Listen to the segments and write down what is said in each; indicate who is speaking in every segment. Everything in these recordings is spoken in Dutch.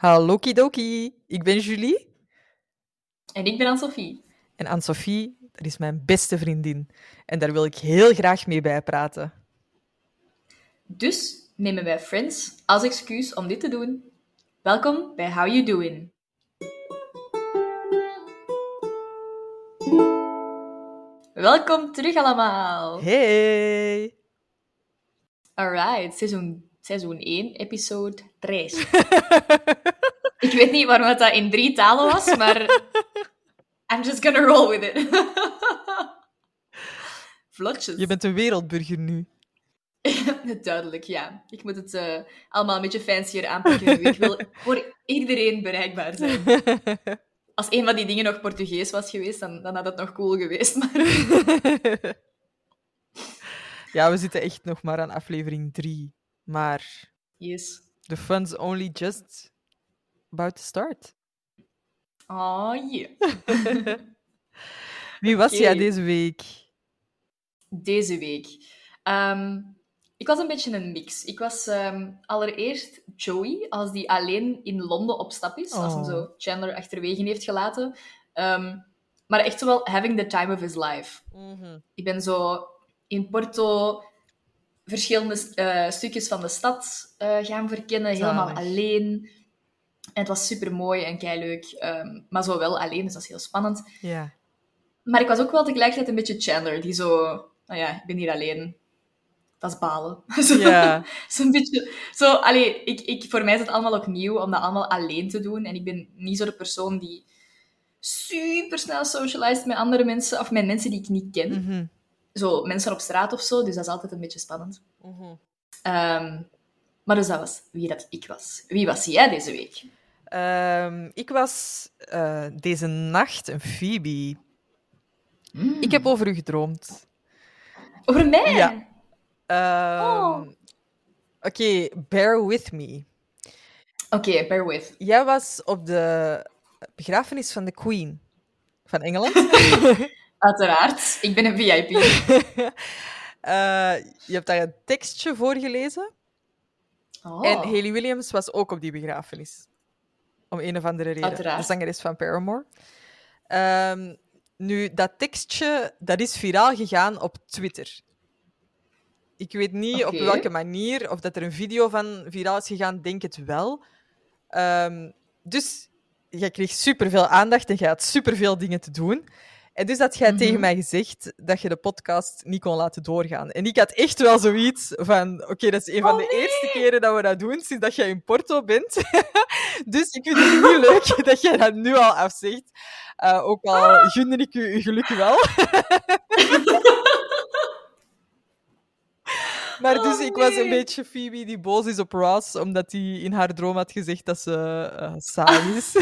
Speaker 1: Hallo Kidoki, ik ben Julie.
Speaker 2: En ik ben Anne-Sophie.
Speaker 1: En Anne-Sophie, dat is mijn beste vriendin. En daar wil ik heel graag mee bijpraten.
Speaker 2: Dus nemen wij Friends als excuus om dit te doen. Welkom bij How You Doing. Welkom terug allemaal.
Speaker 1: Hey!
Speaker 2: Alright, seizoen, seizoen 1, episode 3. ik weet niet waarom dat in drie talen was, maar I'm just gonna roll with it. Vlotjes.
Speaker 1: Je bent een wereldburger nu.
Speaker 2: Duidelijk, ja. Ik moet het eh, allemaal een beetje fancier aanpakken nu. Ik wil voor iedereen bereikbaar zijn. Als een van die dingen nog Portugees was geweest, dan, dan had het nog cool geweest. Maar...
Speaker 1: ja, we zitten echt nog maar aan aflevering 3. Maar
Speaker 2: Yes.
Speaker 1: the fun's only just about to start.
Speaker 2: Oh, yeah.
Speaker 1: Wie was
Speaker 2: Oké.
Speaker 1: jij deze week?
Speaker 2: Deze week. Ehm, ik was een beetje een mix. Ik was ehm, allereerst Joey, als die alleen in Londen op stap is. Als hem
Speaker 1: Oh.
Speaker 2: zo Chandler achterwege heeft gelaten. Ehm, maar echt wel having the time of his life. Ik ben zo in Porto verschillende eh, stukjes van de stad eh, gaan verkennen, helemaal alleen. En het was super mooi en kei leuk, maar zo wel alleen, dus dat is heel spannend.
Speaker 1: Ja.
Speaker 2: Maar ik was ook wel tegelijkertijd een beetje Chandler, die zo, nou ja, ik ben hier alleen. Dat is balen. Zo-
Speaker 1: Ja.
Speaker 2: Zo'n beetje, zo, allee, ik, ik, voor mij is het allemaal ook nieuw om dat allemaal alleen te doen. En ik ben niet zo de persoon die super snel socialized met andere mensen, of met mensen die ik niet ken
Speaker 1: Mhm.
Speaker 2: zo mensen op straat of zo, dus dat is altijd een beetje spannend.
Speaker 1: Mhm.
Speaker 2: Ehm, maar dus dat was wie dat ik was. Wie was jij deze week?
Speaker 1: Ehm, ik was eh, deze nacht een Phoebe.
Speaker 2: Hmm.
Speaker 1: Ik heb over u gedroomd.
Speaker 2: Over mij?
Speaker 1: Ja. Ehm,
Speaker 2: Oh.
Speaker 1: Oké, bear with me.
Speaker 2: Oké, bear with.
Speaker 1: Jij was op de begrafenis van de Queen van Engeland.
Speaker 2: Uiteraard, ik ben een VIP.
Speaker 1: Eh, je hebt daar een tekstje voorgelezen.
Speaker 2: Oh.
Speaker 1: En Hayley Williams was ook op die begrafenis. Om een of andere reden.
Speaker 2: Uiteraard.
Speaker 1: De zangeres van Paramore. Ehm, nu, dat tekstje dat is viraal gegaan op Twitter. Ik weet niet op welke manier, of dat er een video van viraal is gegaan, denk het wel. Ehm, dus jij kreeg superveel aandacht en je had superveel dingen te doen. En dus had jij
Speaker 2: Mhm.
Speaker 1: tegen mij gezegd dat je de podcast niet kon laten doorgaan. En ik had echt wel zoiets van... Oké, dat is een van
Speaker 2: Oh,
Speaker 1: de
Speaker 2: nee.
Speaker 1: eerste keren dat we dat doen sinds dat jij in Porto bent. dus ik vind het niet leuk dat jij dat nu al afzegt. Eh, ook al gunde ik u uw geluk wel. Maar
Speaker 2: Oh,
Speaker 1: dus ik was een beetje Phoebe die boos is op Ross, omdat hij in haar droom had gezegd dat ze eh, saai is.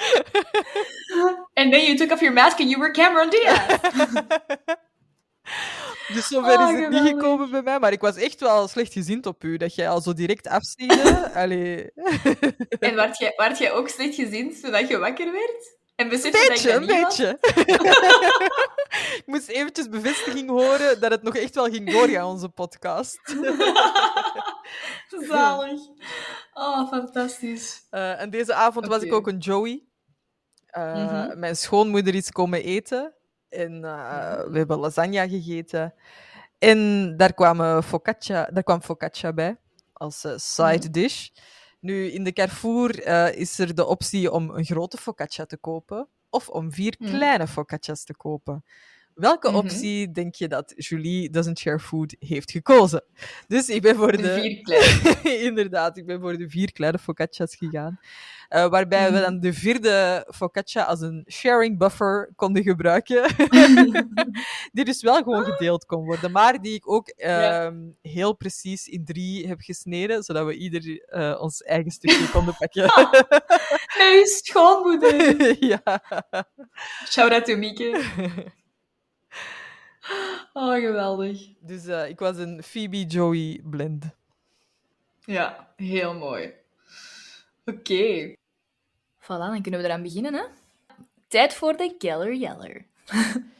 Speaker 2: And then you took off your mask and you were Cameron Diaz.
Speaker 1: Dus zover
Speaker 2: Oh,
Speaker 1: is het niet gekomen bij mij, maar ik was echt wel slechtgezind op u, dat jij al zo direct afzegde. Allee.
Speaker 2: en werd jij, werd jij ook slecht gezien toen je wakker werd? En besefte dat
Speaker 1: Beetje,
Speaker 2: ik
Speaker 1: een
Speaker 2: dat
Speaker 1: beetje. ik moest eventjes bevestiging horen dat het nog echt wel ging doorgaan, onze podcast.
Speaker 2: Zalig. Oh, fantastisch.
Speaker 1: Eh, en deze avond was ik ook een Joey. Eh,
Speaker 2: Mhm.
Speaker 1: Mijn schoonmoeder is komen eten. En eh, we hebben lasagne gegeten. En daar, kwamen focaccia, daar kwam focaccia bij, als eh, side
Speaker 2: Mhm.
Speaker 1: dish. Nu, in de Carrefour is er de optie om een grote focaccia te kopen. Of om vier
Speaker 2: Mhm.
Speaker 1: kleine focaccia's te kopen. Welke
Speaker 2: Mhm.
Speaker 1: optie denk je dat Julie Doesn't Share Food heeft gekozen? Dus ik ben voor
Speaker 2: De
Speaker 1: de...
Speaker 2: vier kleine.
Speaker 1: Inderdaad, ik ben voor de vier kleine focaccia's gegaan. Eh, waarbij we
Speaker 2: Mhm.
Speaker 1: dan de vierde focaccia als een sharing buffer konden gebruiken. die dus wel gewoon gedeeld kon worden. Maar die ik ook
Speaker 2: Ja.
Speaker 1: ehm, heel precies in drie heb gesneden, zodat we ieder eh, ons eigen stukje konden pakken.
Speaker 2: Mijn schoonmoeder.
Speaker 1: ja.
Speaker 2: Shout out to Mieke. Oh, geweldig.
Speaker 1: Dus eh, ik was een Phoebe Joey blend.
Speaker 2: Ja, heel mooi. Oké. Voilà, dan kunnen we eraan beginnen, hè? Tijd voor de Geller Yeller.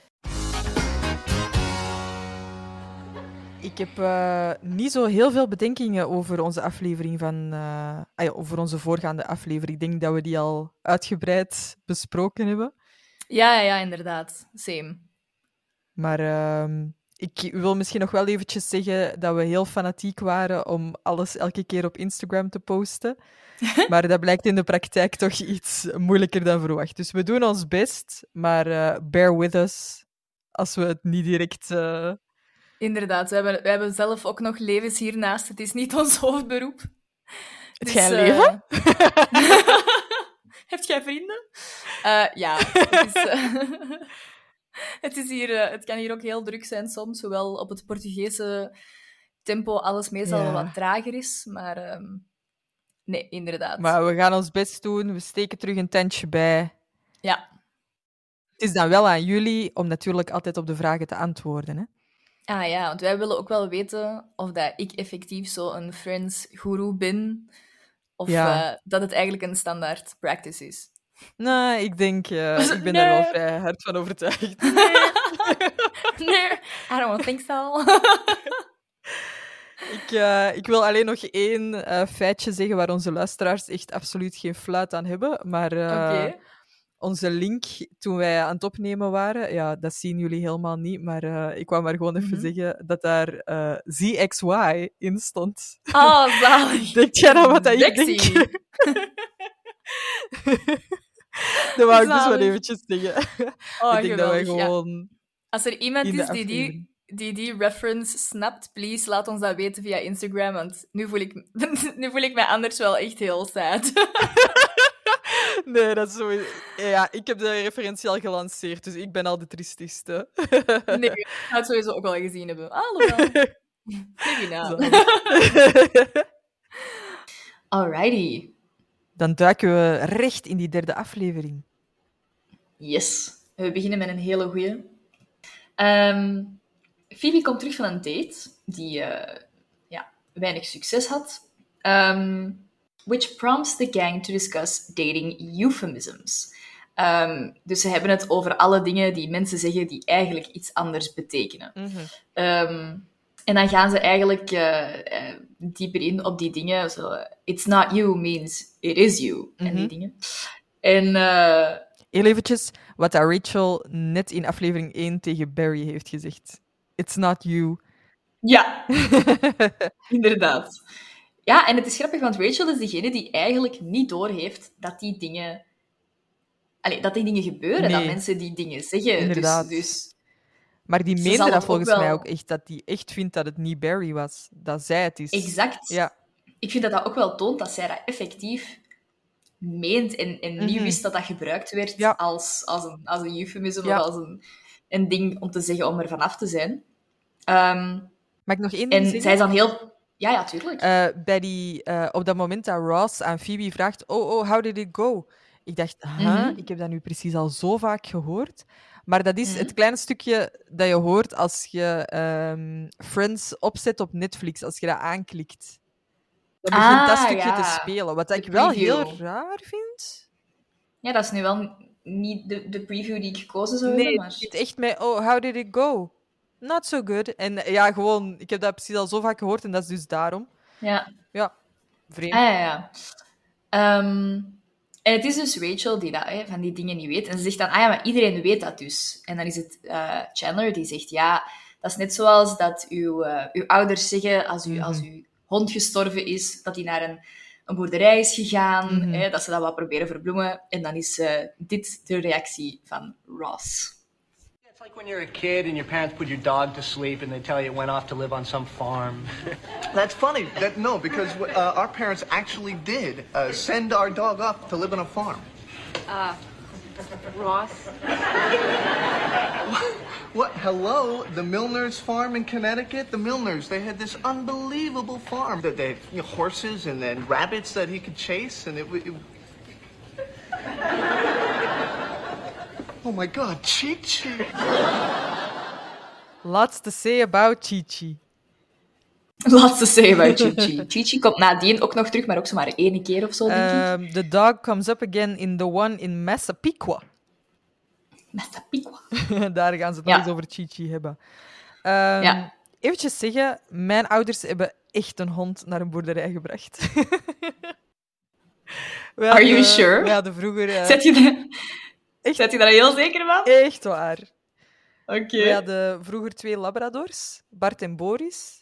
Speaker 1: Ik heb uh, niet zo heel veel bedenkingen over onze aflevering van. Uh, ah ja, over onze voorgaande aflevering. Ik denk dat we die al uitgebreid besproken hebben.
Speaker 2: Ja, ja, inderdaad. Same.
Speaker 1: Maar uh, ik wil misschien nog wel eventjes zeggen dat we heel fanatiek waren om alles elke keer op Instagram te posten. maar dat blijkt in de praktijk toch iets moeilijker dan verwacht. Dus we doen ons best, maar uh, bear with us als we het niet direct. Uh...
Speaker 2: Inderdaad, we hebben, we hebben zelf ook nog levens hiernaast. Het is niet ons hoofdberoep.
Speaker 1: Het dus, jij leven?
Speaker 2: Heb jij vrienden? Ja. Is, het, is hier, het kan hier ook heel druk zijn soms, hoewel op het Portugese tempo alles meestal ja. wat trager is. Maar um, nee, inderdaad.
Speaker 1: Maar we gaan ons best doen. We steken terug een tentje bij.
Speaker 2: Ja.
Speaker 1: Het is dan wel aan jullie om natuurlijk altijd op de vragen te antwoorden. Hè?
Speaker 2: Ah ja, want wij willen ook wel weten of dat ik effectief zo een Friends-guru ben. Of ja. uh, dat het eigenlijk een standaard practice is.
Speaker 1: Nee, ik denk, uh, ik ben nee. er wel vrij hard van overtuigd.
Speaker 2: Nee, nee I don't think so.
Speaker 1: ik, uh, ik wil alleen nog één feitje zeggen waar onze luisteraars echt absoluut geen fluit aan hebben. Maar okay onze link toen wij aan het opnemen waren, ja, dat zien jullie helemaal niet, maar ik wou maar gewoon even mm-hmm. zeggen dat daar eh, ZXY in stond.
Speaker 2: Oh, zalig.
Speaker 1: denk jij nou wat dat denk? dat wou ik dus wel eventjes zeggen. Oh, ik denk dat wij gewoon... Ja.
Speaker 2: Als er iemand is die die, die die reference snapt, please laat ons dat weten via Instagram, want nu voel ik, nu voel ik mij anders wel echt heel sad.
Speaker 1: Nee, dat is zo. Ja, ik heb de referentie al gelanceerd, dus ik ben al de triestigste.
Speaker 2: Nee, ik ga het sowieso ook wel gezien hebben. Hallo. Maybe not. Alrighty.
Speaker 1: Dan duiken we recht in die derde aflevering.
Speaker 2: Yes. We beginnen met een hele goeie. Um, Phoebe komt terug van een date die uh, ja, weinig succes had. Um, which prompts the gang to discuss dating euphemisms. Um, dus ze hebben het over alle dingen die mensen zeggen die eigenlijk iets anders betekenen. Mm -hmm. um, en dan gaan ze eigenlijk uh, uh, dieper in op die dingen. Zo, it's not you means it is you. Mm -hmm. En die mhm. dingen. En... Uh,
Speaker 1: Heel eventjes, wat Rachel net in aflevering 1 tegen Barry heeft gezegd. It's not you.
Speaker 2: Ja, inderdaad. Ja, en het is grappig, want Rachel is degene die eigenlijk niet doorheeft dat die dingen... Allee, dat die dingen gebeuren, dat mensen die dingen zeggen. Dus-
Speaker 1: Inderdaad.
Speaker 2: Dus, dus
Speaker 1: maar die meende dat volgens mij ook echt, dat die echt vindt dat het niet Barry was. Dat zij het is.
Speaker 2: Exact.
Speaker 1: Ja.
Speaker 2: Ik vind dat dat ook wel toont dat zij dat effectief meent en, en niet mhm. wist dat dat gebruikt werd als, als, een, als een euphemisme of als een, een ding om te zeggen om er vanaf te zijn. Um,
Speaker 1: Mag ik nog één ding
Speaker 2: en
Speaker 1: zeggen?
Speaker 2: zij is dan heel ja, ja, tuurlijk.
Speaker 1: Uh, bij die, uh, op dat moment dat Ross aan Phoebe vraagt: Oh, oh, how did it go? Ik dacht, huh? Mm -hmm. ik heb dat nu precies al zo vaak gehoord. Maar dat is mm -hmm. het kleine stukje dat je hoort als je um, Friends opzet op Netflix, als je dat aanklikt. Dan begint ah, dat stukje ja. te spelen, wat ik wel heel raar vind.
Speaker 2: Ja, dat is nu wel niet de, de preview die ik gekozen zou hebben.
Speaker 1: Nee,
Speaker 2: maar...
Speaker 1: het echt met, oh, how did it go? not so good. En ja, gewoon, ik heb dat precies al zo vaak gehoord en dat is dus daarom.
Speaker 2: Ja.
Speaker 1: Ja, vreemd.
Speaker 2: Ah, ja, ja. Um, en het is dus Rachel die dat, hè, van die dingen niet weet. En ze zegt dan, ah ja, maar iedereen weet dat dus. En dan is het uh, Chandler die zegt, ja, dat is net zoals dat uw, uh, uw ouders zeggen als, u, mm -hmm. als uw hond gestorven is, dat hij naar een, een boerderij is gegaan, mm -hmm. hè, dat ze dat wat proberen verbloemen. En dan is uh, dit de reactie van Ross.
Speaker 3: It's like when you're a kid and your parents put your dog to sleep and they tell you it went off to live on some farm.
Speaker 4: That's funny. That no, because uh, our parents actually did uh, send our dog off to live on a farm.
Speaker 5: Uh, Ross.
Speaker 4: what? Hello, the Milner's farm in Connecticut. The Milners. They had this unbelievable farm. That they had you know, horses and then rabbits that he could chase, and it. it Oh my god, Chi-Chi.
Speaker 1: Lots to say about Chi-Chi.
Speaker 2: Lots to say about Chi-Chi. Chi-Chi komt nadien ook nog terug, maar ook zomaar één keer of zo, denk um,
Speaker 1: ik. The dog comes up again in the one in Massapequa.
Speaker 2: Massapequa.
Speaker 1: Daar gaan ze het nog eens over Chi-Chi hebben. Um, ja. eventjes zeggen, mijn ouders hebben echt een hond naar een boerderij gebracht.
Speaker 2: Are you sure?
Speaker 1: We hadden vroeger... Uh,
Speaker 2: Zet je, daar, echt, zet je daar heel zeker van?
Speaker 1: Echt waar.
Speaker 2: Oké. Okay.
Speaker 1: We hadden vroeger twee labradors, Bart en Boris.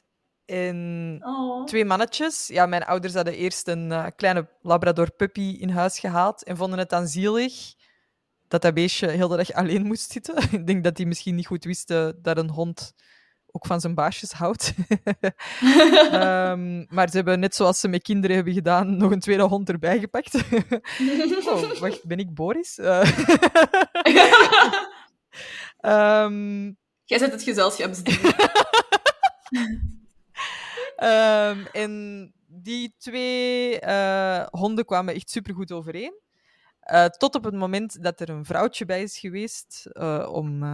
Speaker 1: En
Speaker 2: oh.
Speaker 1: twee mannetjes. Ja, mijn ouders hadden eerst een uh, kleine labrador puppy in huis gehaald en vonden het dan zielig dat dat beestje heel de dag alleen moest zitten. Ik denk dat die misschien niet goed wisten dat een hond ook van zijn baasjes houdt. um, maar ze hebben, net zoals ze met kinderen hebben gedaan, nog een tweede hond erbij gepakt. oh, wacht, ben ik Boris? Uh... um...
Speaker 2: Jij zet het gezelschapsding.
Speaker 1: Um, en die twee uh, honden kwamen echt supergoed overeen. Uh, tot op het moment dat er een vrouwtje bij is geweest uh, om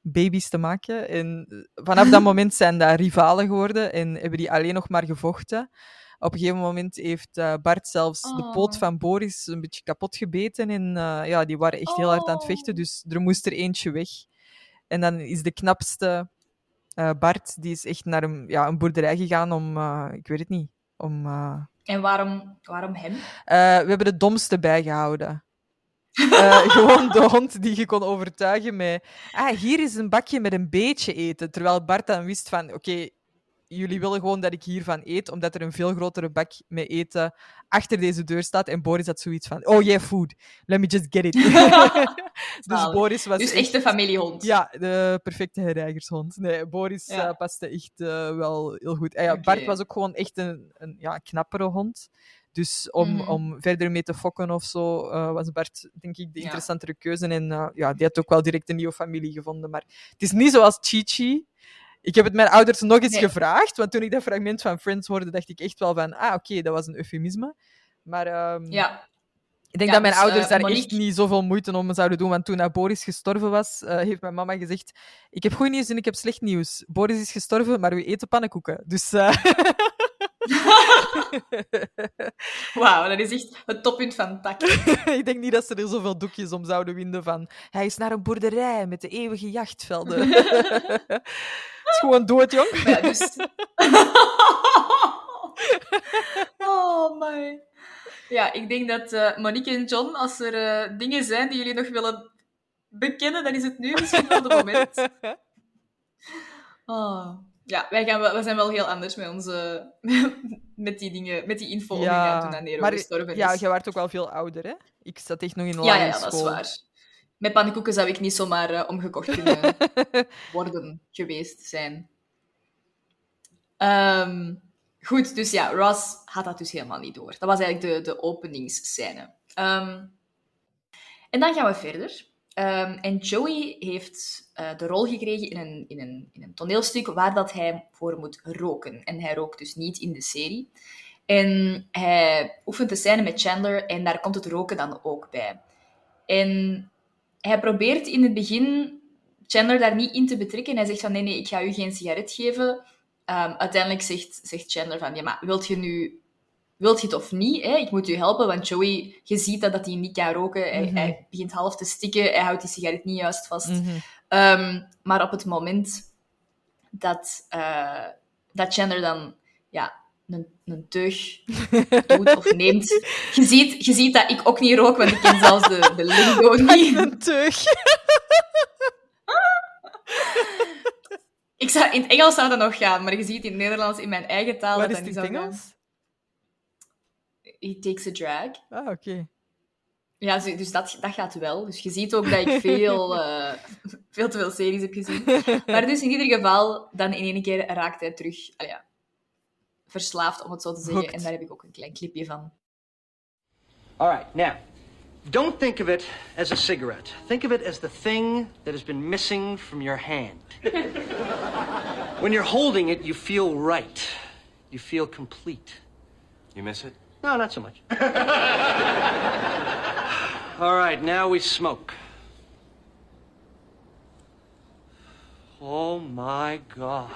Speaker 1: baby's te maken. En vanaf dat moment zijn daar rivalen geworden en hebben die alleen nog maar gevochten. Op een gegeven moment heeft Bart zelfs oh. de poot van Boris een beetje kapot gebeten. En ja, die waren echt oh. heel hard aan het vechten, dus er moest er eentje weg. En dan is de knapste uh, Bart, die is echt naar een, ja, een boerderij gegaan om, ik weet het niet, om...
Speaker 2: En waarom, waarom hem?
Speaker 1: we hebben de domste bijgehouden. Gewoon de hond die je kon overtuigen met... Ah, hier is een bakje met een beetje eten. Terwijl Bart dan wist van... Oké, okay, jullie willen gewoon dat ik hiervan eet, omdat er een veel grotere bak met eten achter deze deur staat. En Boris had zoiets van... Oh, yeah, food. Let me just get it. dus Boris was...
Speaker 2: Dus echt de familiehond.
Speaker 1: Ja, de perfecte herreigershond. Nee, Boris ja. uh, paste echt uh, wel heel goed. En ja, okay. Bart was ook gewoon echt een, een ja, knappere hond. Dus om, mm. om verder mee te fokken of zo, uh, was Bart, denk ik, de interessantere ja. keuze. En uh, ja, die had ook wel direct een nieuwe familie gevonden. Maar het is niet zoals Chichi. Ik heb het mijn ouders nog eens nee. gevraagd, want toen ik dat fragment van Friends hoorde, dacht ik echt wel van, ah, oké, okay, dat was een eufemisme. Maar um,
Speaker 2: ja.
Speaker 1: ik denk
Speaker 2: ja,
Speaker 1: dat mijn
Speaker 2: dus,
Speaker 1: ouders
Speaker 2: uh,
Speaker 1: daar
Speaker 2: Monique...
Speaker 1: echt niet zoveel moeite om zouden doen. Want toen Boris gestorven was, uh, heeft mijn mama gezegd, ik heb goed nieuws en ik heb slecht nieuws. Boris is gestorven, maar we eten pannenkoeken. Dus... Uh...
Speaker 2: Wauw, dat is echt het toppunt van tak.
Speaker 1: ik denk niet dat ze er zoveel doekjes om zouden winden van hij is naar een boerderij met de eeuwige jachtvelden. Het is gewoon dood, jong.
Speaker 2: Ja, dus... oh, my. Ja, ik denk dat uh, Monique en John, als er uh, dingen zijn die jullie nog willen bekennen, dan is het nu misschien wel de moment. Oh. Ja, wij, gaan wel, wij zijn wel heel anders met onze... met die dingen, met die info
Speaker 1: ja,
Speaker 2: toen aan Nero
Speaker 1: maar,
Speaker 2: gestorven is.
Speaker 1: Ja, jij werd ook wel veel ouder, hè? Ik zat echt nog in de
Speaker 2: Ja,
Speaker 1: lagere
Speaker 2: ja, dat is waar. Met pannenkoeken zou ik niet zomaar uh, omgekocht kunnen worden geweest zijn. Um, goed, dus ja, Ross had dat dus helemaal niet door. Dat was eigenlijk de, de openingsscène. Um, en dan gaan we verder. Um, en Joey heeft uh, de rol gekregen in een, in, een, in een toneelstuk waar dat hij voor moet roken. En hij rookt dus niet in de serie. En hij oefent de scène met Chandler en daar komt het roken dan ook bij. En hij probeert in het begin Chandler daar niet in te betrekken. Hij zegt van nee, nee, ik ga u geen sigaret geven. Um, uiteindelijk zegt, zegt Chandler van ja, maar wilt je nu wilt je het of niet? Hè? Ik moet u helpen, want Joey, je ziet dat, dat hij niet kan roken. Hij,
Speaker 1: Mhm.
Speaker 2: hij begint half te stikken, hij houdt die sigaret niet juist vast.
Speaker 1: Mhm.
Speaker 2: Ehm, maar op het moment dat, eh, dat Chandler dan ja, een, een teug doet of neemt, je ziet, je ziet dat ik ook niet rook, want ik ken zelfs de, de lingo niet.
Speaker 1: Een teug.
Speaker 2: Ik zou, in het Engels zou dat nog gaan, maar je ziet in het Nederlands, in mijn eigen taal, dat
Speaker 1: is het. Engels?
Speaker 2: He takes a drag.
Speaker 1: Ah, oké.
Speaker 2: Ja, dus dat, dat gaat wel. Dus je ziet ook dat ik veel, eh, veel te veel series heb gezien. Maar dus in ieder geval, dan in één keer raakt hij terug ah ja, verslaafd, om het zo te zeggen.
Speaker 1: Hooked.
Speaker 2: En daar heb ik ook een klein clipje van.
Speaker 3: All right, now, don't think of it as a cigarette. Think of it as the thing that has been missing from your hand. when you're holding it, you feel right. You feel complete.
Speaker 6: You miss it?
Speaker 3: No, not so much. All right, now we smoke. Oh my God.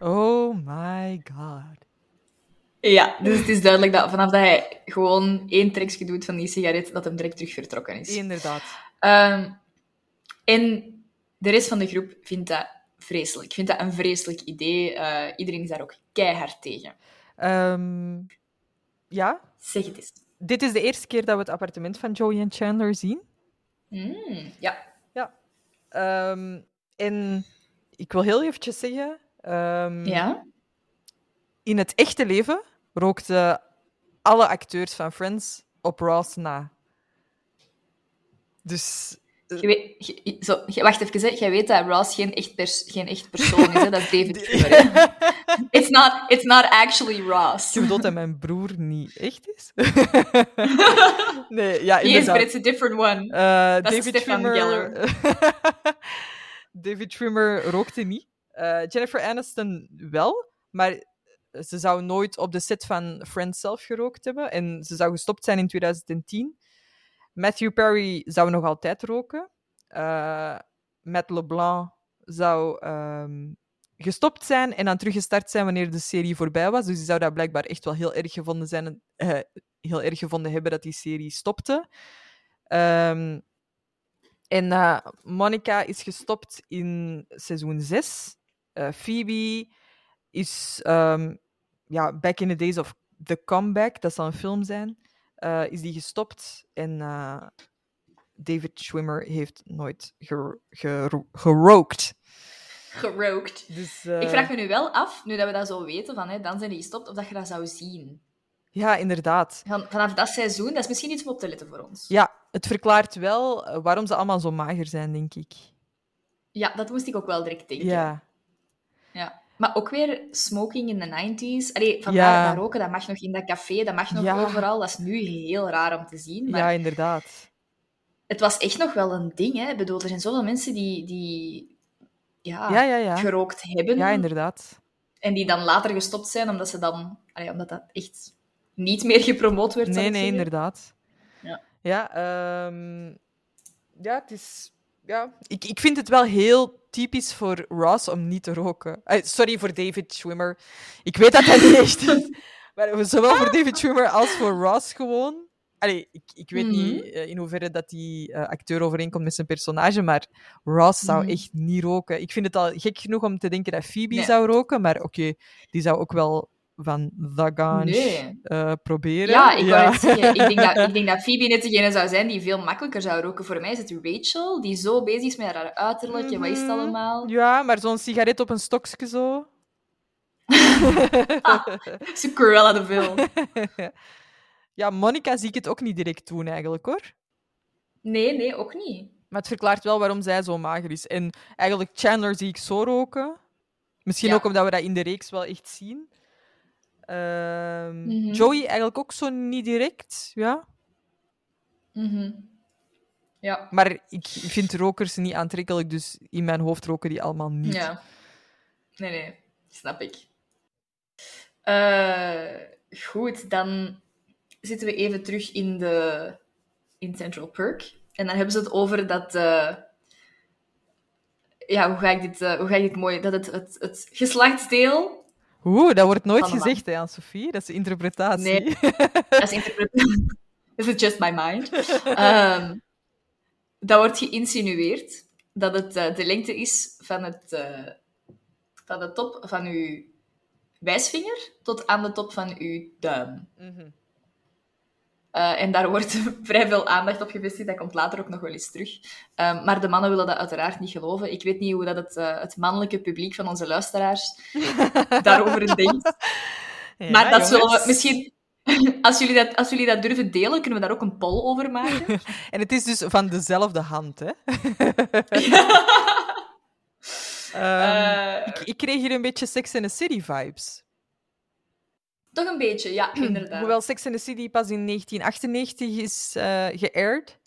Speaker 1: Oh my god.
Speaker 2: Ja, dus het is duidelijk dat vanaf dat hij gewoon één trekje doet van die sigaret, dat hem direct terug vertrokken is.
Speaker 1: Inderdaad.
Speaker 2: Ehm, en de rest van de groep vindt dat vreselijk. Ik vind dat een vreselijk idee. Uh, iedereen is daar ook keihard tegen.
Speaker 1: Um, ja?
Speaker 2: Zeg het eens.
Speaker 1: Dit is de eerste keer dat we het appartement van Joey en Chandler zien.
Speaker 2: Mm, ja.
Speaker 1: Ja. Um, en ik wil heel eventjes zeggen... Um,
Speaker 2: ja?
Speaker 1: In het echte leven rookten alle acteurs van Friends op Ross na. Dus
Speaker 2: je weet, zo, wacht even, hè. jij weet dat Ross geen echt, pers, geen echt persoon is. Hè? Dat is David Cooper. it's, not, it's not actually Ross.
Speaker 1: Je bedoelt dat mijn broer niet echt is? nee, ja,
Speaker 2: He is, but it's a different one. Uh, David Trimmer...
Speaker 1: David Trimmer rookte niet. Uh, Jennifer Aniston wel, maar ze zou nooit op de set van Friends zelf gerookt hebben. En ze zou gestopt zijn in 2010. Matthew Perry zou nog altijd roken. Uh, Matt LeBlanc zou um, gestopt zijn en dan teruggestart zijn wanneer de serie voorbij was. Dus die zou dat blijkbaar echt wel heel erg gevonden, zijn, uh, heel erg gevonden hebben dat die serie stopte. Um, en uh, Monica is gestopt in seizoen 6. Phoebe is um, ja, back in the days of The Comeback, dat zal een film zijn uh, is die gestopt. En uh, David Schwimmer heeft nooit gerookt.
Speaker 2: Gerookt. Dus, uh... Ik vraag me nu wel af, nu dat we dat zo weten, van, hè, dan zijn die gestopt, of dat je dat zou zien.
Speaker 1: Ja, inderdaad.
Speaker 2: Van, vanaf dat seizoen, dat is misschien iets om op te letten voor ons.
Speaker 1: Ja, het verklaart wel waarom ze allemaal zo mager zijn, denk ik.
Speaker 2: Ja, dat moest ik ook wel direct denken.
Speaker 1: Ja.
Speaker 2: Ja. Maar ook weer smoking in de 90s. Allee, vandaar dat roken, dat mag nog in dat café, dat mag nog overal. Dat is nu heel raar om te zien. Maar
Speaker 1: ja, inderdaad.
Speaker 2: Het was echt nog wel een ding. Hè? Ik bedoel, er zijn zoveel mensen die, die ja,
Speaker 1: ja, ja,
Speaker 2: gerookt hebben.
Speaker 1: Ja, inderdaad.
Speaker 2: En die dan later gestopt zijn, omdat, ze dan, allee, omdat dat echt niet meer gepromoot werd.
Speaker 1: Nee, nee, inderdaad.
Speaker 2: Ja,
Speaker 1: ja, um... ja het is ja, ik, ik vind het wel heel typisch voor Ross om niet te roken. Uh, sorry voor David Schwimmer. Ik weet dat hij niet echt is. Maar zowel voor David Schwimmer als voor Ross gewoon. Allee, ik, ik weet mm -hmm. niet uh, in hoeverre dat die uh, acteur overeenkomt met zijn personage, maar Ross zou mm -hmm. echt niet roken. Ik vind het al gek genoeg om te denken dat Phoebe nee. zou roken, maar oké, okay, die zou ook wel van Gange
Speaker 2: nee.
Speaker 1: uh, proberen.
Speaker 2: Ja, ik ja. het zeggen. Ik denk, dat, ik denk dat Phoebe net degene zou zijn die veel makkelijker zou roken. Voor mij is het Rachel, die zo bezig is met haar uiterlijk mm -hmm. wat is het allemaal.
Speaker 1: Ja, maar zo'n sigaret op een stokje zo.
Speaker 2: ah, ze Cruella de Vil.
Speaker 1: ja, Monica zie ik het ook niet direct doen eigenlijk, hoor.
Speaker 2: Nee, nee, ook niet.
Speaker 1: Maar het verklaart wel waarom zij zo mager is. En eigenlijk Chandler zie ik zo roken. Misschien ja. ook omdat we dat in de reeks wel echt zien. Mm -hmm. Joey eigenlijk ook zo niet direct, ja.
Speaker 2: Mm -hmm. Ja.
Speaker 1: Maar ik vind rokers niet aantrekkelijk, dus in mijn hoofd roken die allemaal niet.
Speaker 2: Ja. Nee, nee, snap ik. Uh, goed, dan zitten we even terug in, de, in Central Perk. En dan hebben ze het over dat... Uh, ja, hoe ga ik dit, uh, hoe ga ik dit mooi... Dat het, het, het geslachtsdeel
Speaker 1: Oeh, dat wordt nooit gezegd, hè, Sophie. Dat is interpretatie.
Speaker 2: Nee, dat is interpretatie. This is just my mind. Um, dat wordt geïnsinueerd dat het uh, de lengte is van, het, uh, van de top van uw wijsvinger tot aan de top van uw duim. Mm -hmm. Uh, en daar wordt vrij veel aandacht op gevestigd. Dat komt later ook nog wel eens terug. Um, maar de mannen willen dat uiteraard niet geloven. Ik weet niet hoe dat het, uh, het mannelijke publiek van onze luisteraars daarover denkt. Ja, maar dat zullen we misschien... Als jullie, dat, als jullie dat durven delen, kunnen we daar ook een poll over maken.
Speaker 1: en het is dus van dezelfde hand, hè? um, ik, ik kreeg hier een beetje Sex and the City vibes.
Speaker 2: Toch een beetje, ja, inderdaad.
Speaker 1: Hoewel Sex and the City pas in 1998 is uh, geaired,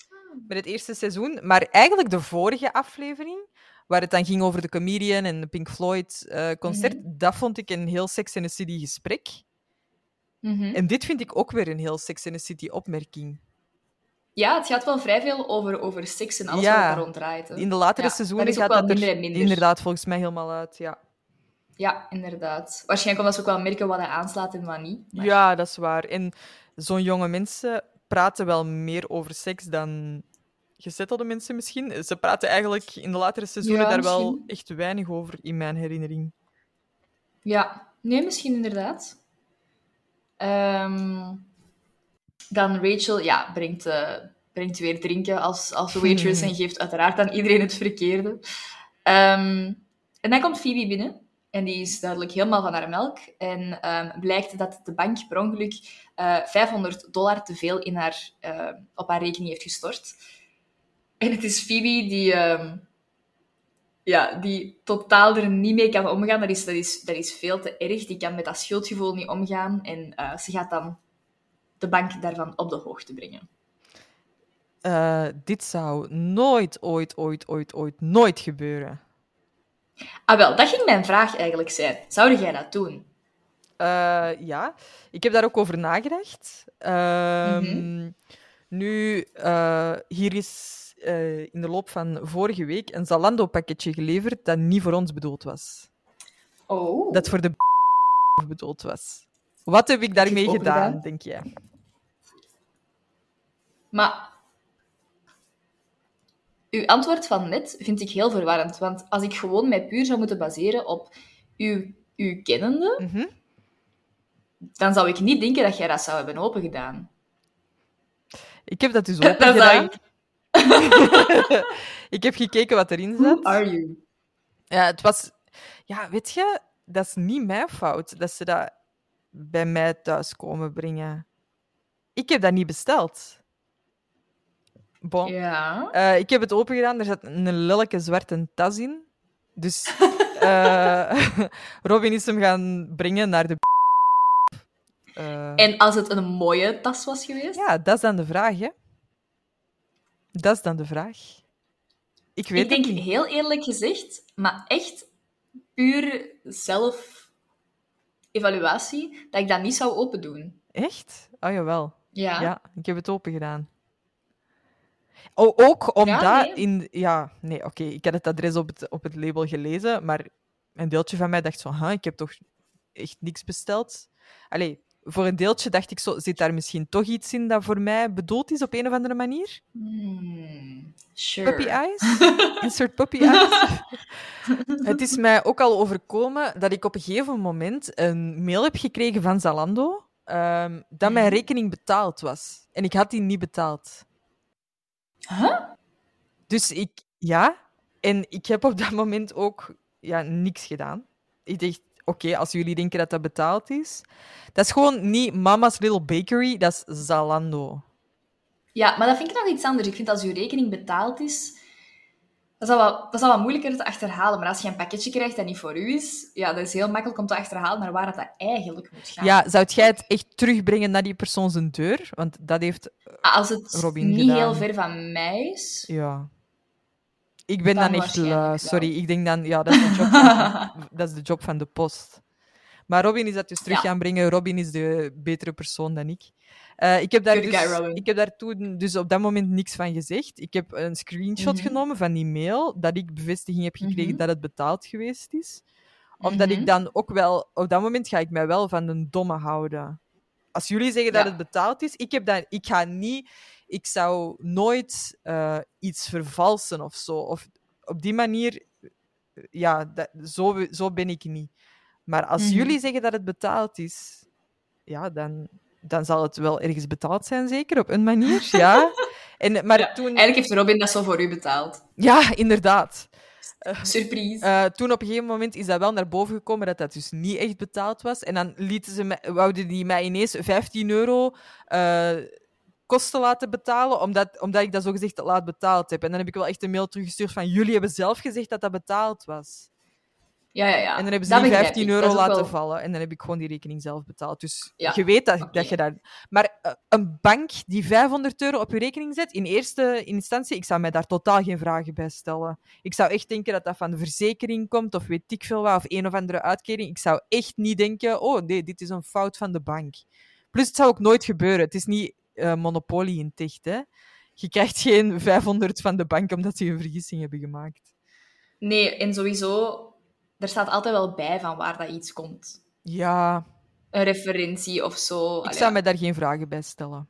Speaker 1: met het eerste seizoen. Maar eigenlijk de vorige aflevering, waar het dan ging over de comedian en de Pink Floyd uh, concert, mm -hmm. dat vond ik een heel Sex and the City gesprek.
Speaker 2: Mm -hmm.
Speaker 1: En dit vind ik ook weer een heel Sex and the City opmerking.
Speaker 2: Ja, het gaat wel vrij veel over, over seks en alles ja, wat er rond draait. Hè.
Speaker 1: In de latere ja, seizoenen gaat dat er minder. inderdaad volgens mij helemaal uit, ja.
Speaker 2: Ja, inderdaad. Waarschijnlijk omdat ze ook wel merken wat hij aanslaat en wat niet.
Speaker 1: Maar... Ja, dat is waar. En zo'n jonge mensen praten wel meer over seks dan gezettelde mensen misschien. Ze praten eigenlijk in de latere seizoenen
Speaker 2: Ja,
Speaker 1: daar wel echt weinig over, in mijn herinnering.
Speaker 2: Ja, nee, misschien inderdaad. Ehm, dan Rachel, ja, brengt, eh, brengt weer drinken als, als waitress en geeft uiteraard aan iedereen het verkeerde. Ehm, en dan komt Phoebe binnen en die is duidelijk helemaal van haar melk. En ehm, blijkt dat de bank per ongeluk eh 500 dollar te veel in haar, eh, op haar rekening heeft gestort. En het is Phoebe die, ehm, ja, die totaal er niet mee kan omgaan. Dat is, dat, is, dat is veel te erg. Die kan met dat schuldgevoel niet omgaan. En eh, ze gaat dan de bank daarvan op de hoogte brengen.
Speaker 1: Eh, dit zou nooit, ooit, ooit, ooit, ooit, nooit gebeuren.
Speaker 2: Ah, wel, dat ging mijn vraag eigenlijk zijn. Zou jij dat doen?
Speaker 1: Eh, ja, ik heb daar ook over nagedacht. Ehm, Nu, eh, hier is eh, in de loop van vorige week een Zalando-pakketje geleverd dat niet voor ons bedoeld was.
Speaker 2: Oh.
Speaker 1: Dat voor de bedoeld was. Wat heb ik daarmee gedaan,
Speaker 2: gedaan.
Speaker 1: denk jij?
Speaker 2: Maar uw antwoord van net vind ik heel verwarrend. Want als ik gewoon mij puur zou moeten baseren op uw, uw kennende,
Speaker 1: Mhm.
Speaker 2: dan zou ik niet denken dat jij dat zou hebben opengedaan.
Speaker 1: Ik heb dat dus ook
Speaker 2: Dat zou
Speaker 1: gedaan.
Speaker 2: ik...
Speaker 1: Ik heb gekeken wat erin
Speaker 2: Who
Speaker 1: zat.
Speaker 2: are you?
Speaker 1: Ja, het was... Ja, weet je, dat is niet mijn fout dat ze dat bij mij thuis komen brengen. Ik heb dat niet besteld. Bon.
Speaker 2: Ja.
Speaker 1: Eh, ik heb het open gedaan, er zat een lelijke zwarte tas in. Dus eh, Robin is hem gaan brengen naar de... Eh,
Speaker 2: En als het een mooie tas was geweest?
Speaker 1: Ja, dat is dan de vraag, hè. Dat is dan de vraag. Ik weet
Speaker 2: ik denk
Speaker 1: niet.
Speaker 2: heel eerlijk gezegd, maar echt puur zelf-evaluatie, dat ik dat niet zou open doen.
Speaker 1: Echt? Oh, jawel.
Speaker 2: Ja.
Speaker 1: Ja, ik heb het open gedaan. Ook omdat
Speaker 2: Ja, nee.
Speaker 1: in... Ja, nee, oké. Ik had het adres op het, op het label gelezen, maar een deeltje van mij dacht huh, ik heb toch echt niks besteld? Allee, voor een deeltje dacht ik zo, zit daar misschien toch iets in dat voor mij bedoeld is op een of andere manier?
Speaker 2: Hmm, sure.
Speaker 1: Puppy eyes? Insert puppy eyes? het is mij ook al overkomen dat ik op een gegeven moment een mail heb gekregen van Zalando ehm, dat mijn
Speaker 2: Mhm.
Speaker 1: rekening betaald was. En ik had die niet betaald.
Speaker 2: Huh?
Speaker 1: Dus ik, ja. En ik heb op dat moment ook ja, niks gedaan. Ik dacht, oké, als jullie denken dat dat betaald is. Dat is gewoon niet Mama's Little Bakery, dat is Zalando.
Speaker 2: Ja, maar dat vind ik nog iets anders. Ik vind als uw rekening betaald is, dat is, al wat, dat is al wat moeilijker te achterhalen. Maar als je een pakketje krijgt dat niet voor u is, ja, dat is heel makkelijk om te achterhalen naar waar dat, dat eigenlijk moet gaan.
Speaker 1: Ja, zou jij het echt terugbrengen naar die persoon zijn deur? Want dat heeft...
Speaker 2: Ah, Als het
Speaker 1: Robin
Speaker 2: niet
Speaker 1: gedaan.
Speaker 2: heel ver van mij is...
Speaker 1: Ja. Ik ben
Speaker 2: Dan
Speaker 1: dan, echt
Speaker 2: wel.
Speaker 1: Sorry, ik denk dan... Ja, dat is de job van, dat is de, job van de post. Maar Robin is dat dus terug
Speaker 2: Ja.
Speaker 1: gaan brengen. Robin is de betere persoon dan ik. Eh, ik, heb daar dus, ik heb daar toen dus op dat moment niks van gezegd. Ik heb een screenshot
Speaker 2: Mhm.
Speaker 1: genomen van die mail, dat ik bevestiging heb gekregen
Speaker 2: Mhm.
Speaker 1: dat het betaald geweest is. Omdat
Speaker 2: Mhm.
Speaker 1: ik dan ook wel... Op dat moment ga ik mij wel van een domme houden. Als jullie zeggen dat het betaald is, ik, heb dat, ik ga niet... Ik zou nooit eh, iets vervalsen of zo. Of op die manier... Ja, dat, zo, zo ben ik niet. Maar als
Speaker 2: Mhm.
Speaker 1: jullie zeggen dat het betaald is, ja, dan, dan zal het wel ergens betaald zijn, zeker, op een manier. Ja. En, maar
Speaker 2: Ja,
Speaker 1: toen...
Speaker 2: Eigenlijk heeft Robin dat zo voor u betaald.
Speaker 1: Ja, inderdaad.
Speaker 2: Surprise.
Speaker 1: Eh, toen op een gegeven moment is dat wel naar boven gekomen dat dat dus niet echt betaald was. En dan lieten ze mij, wouden die mij ineens 15 euro eh, kosten laten betalen, omdat, omdat ik dat zogezegd laat betaald heb. En dan heb ik wel echt een mail teruggestuurd van jullie hebben zelf gezegd dat dat betaald was.
Speaker 2: Ja, ja, ja.
Speaker 1: En dan hebben ze
Speaker 2: Dat
Speaker 1: die
Speaker 2: begrijp
Speaker 1: 15
Speaker 2: ik.
Speaker 1: euro laten
Speaker 2: wel-
Speaker 1: vallen. En dan heb ik gewoon die rekening zelf betaald. Dus
Speaker 2: Ja,
Speaker 1: je weet dat, dat je daar... Maar eh, een bank die 500 euro op je rekening zet, in eerste instantie, ik zou mij daar totaal geen vragen bij stellen. Ik zou echt denken dat dat van de verzekering komt, of weet ik veel wat, of een of andere uitkering. Ik zou echt niet denken, oh nee, dit is een fout van de bank. Plus, het zou ook nooit gebeuren. Het is niet eh, monopolie in ticht, hè. Je krijgt geen 500 van de bank omdat ze een vergissing hebben gemaakt.
Speaker 2: Nee, en sowieso, er staat altijd wel bij van waar dat iets komt.
Speaker 1: Ja,
Speaker 2: Een referentie of zo.
Speaker 1: ik
Speaker 2: Allee,
Speaker 1: zou mij daar geen vragen bij stellen.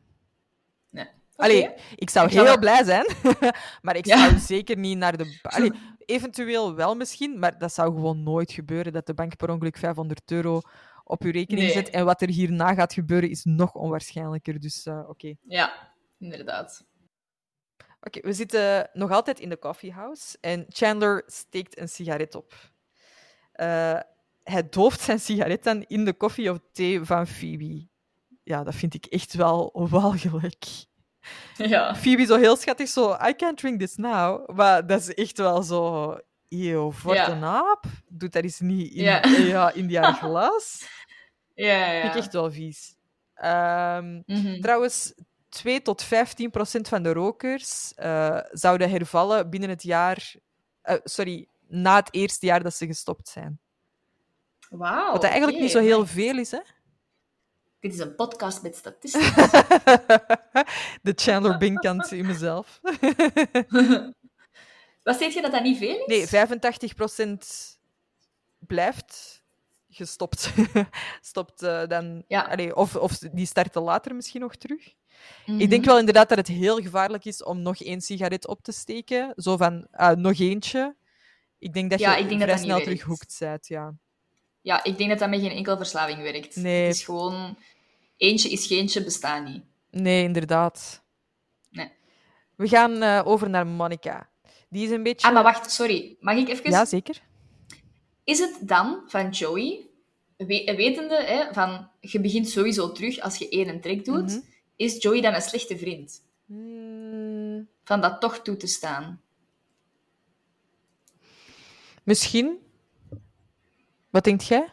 Speaker 2: nee.
Speaker 1: Allee, ik zou
Speaker 2: Ik
Speaker 1: heel blij zijn, maar ik
Speaker 2: Ja.
Speaker 1: zou zeker niet naar de... Allee, eventueel wel misschien, maar dat zou gewoon nooit gebeuren, dat de bank per ongeluk 500 euro op uw rekening
Speaker 2: Nee.
Speaker 1: zet. En wat er hierna gaat gebeuren, is nog onwaarschijnlijker. Dus eh, oké.
Speaker 2: Ja, inderdaad.
Speaker 1: Oké, we zitten nog altijd in de coffeehouse en Chandler steekt een sigaret op. Eh, hij dooft zijn sigaret dan in de koffie of thee van Phoebe. Ja, dat vind ik echt wel walgelijk.
Speaker 2: Ja.
Speaker 1: Phoebe zo heel schattig, zo, I can't drink this now. Maar dat is echt wel zo, eeuw, voor
Speaker 2: Ja.
Speaker 1: een aap? Doet dat eens niet in,
Speaker 2: Ja.
Speaker 1: ja, in die glas?
Speaker 2: Ja, ja.
Speaker 1: Vind ik echt wel vies. Ehm,
Speaker 2: Mhm.
Speaker 1: Trouwens, 2 tot 15 procent van de rokers eh, zouden hervallen binnen het jaar... eh, sorry, na het eerste jaar dat ze gestopt zijn.
Speaker 2: Wauw.
Speaker 1: Wat dat eigenlijk niet zo heel veel is, hè?
Speaker 2: Dit is een podcast met statistieken.
Speaker 1: de Chandler Bing-kant in mezelf.
Speaker 2: Wat zeg je dat dat niet veel is?
Speaker 1: Nee, 85 procent blijft gestopt. Stopt eh, dan...
Speaker 2: Ja.
Speaker 1: Allee, of, of die starten later misschien nog terug.
Speaker 2: Mhm.
Speaker 1: Ik denk wel inderdaad dat het heel gevaarlijk is om nog één sigaret op te steken. Zo van, ah, nog eentje. Ik denk dat
Speaker 2: Ja,
Speaker 1: je
Speaker 2: ik denk dat
Speaker 1: vrij
Speaker 2: dat
Speaker 1: snel terug hoekt bent, ja.
Speaker 2: Ja, ik denk dat dat met geen enkele verslaving werkt.
Speaker 1: Nee.
Speaker 2: Het is gewoon... Eentje is geentje, bestaat niet.
Speaker 1: Nee, inderdaad.
Speaker 2: Nee.
Speaker 1: We gaan eh, over naar Monica. Die is een beetje...
Speaker 2: Ah, maar wacht, sorry. Mag ik even...
Speaker 1: Ja, zeker.
Speaker 2: Is het dan van Joey, we- wetende hè, van je begint sowieso terug als je één en trek doet,
Speaker 1: Mhm.
Speaker 2: is Joey dan een slechte vriend?
Speaker 1: Hmm,
Speaker 2: Van dat toch toe te staan?
Speaker 1: Misschien. Wat denkt jij?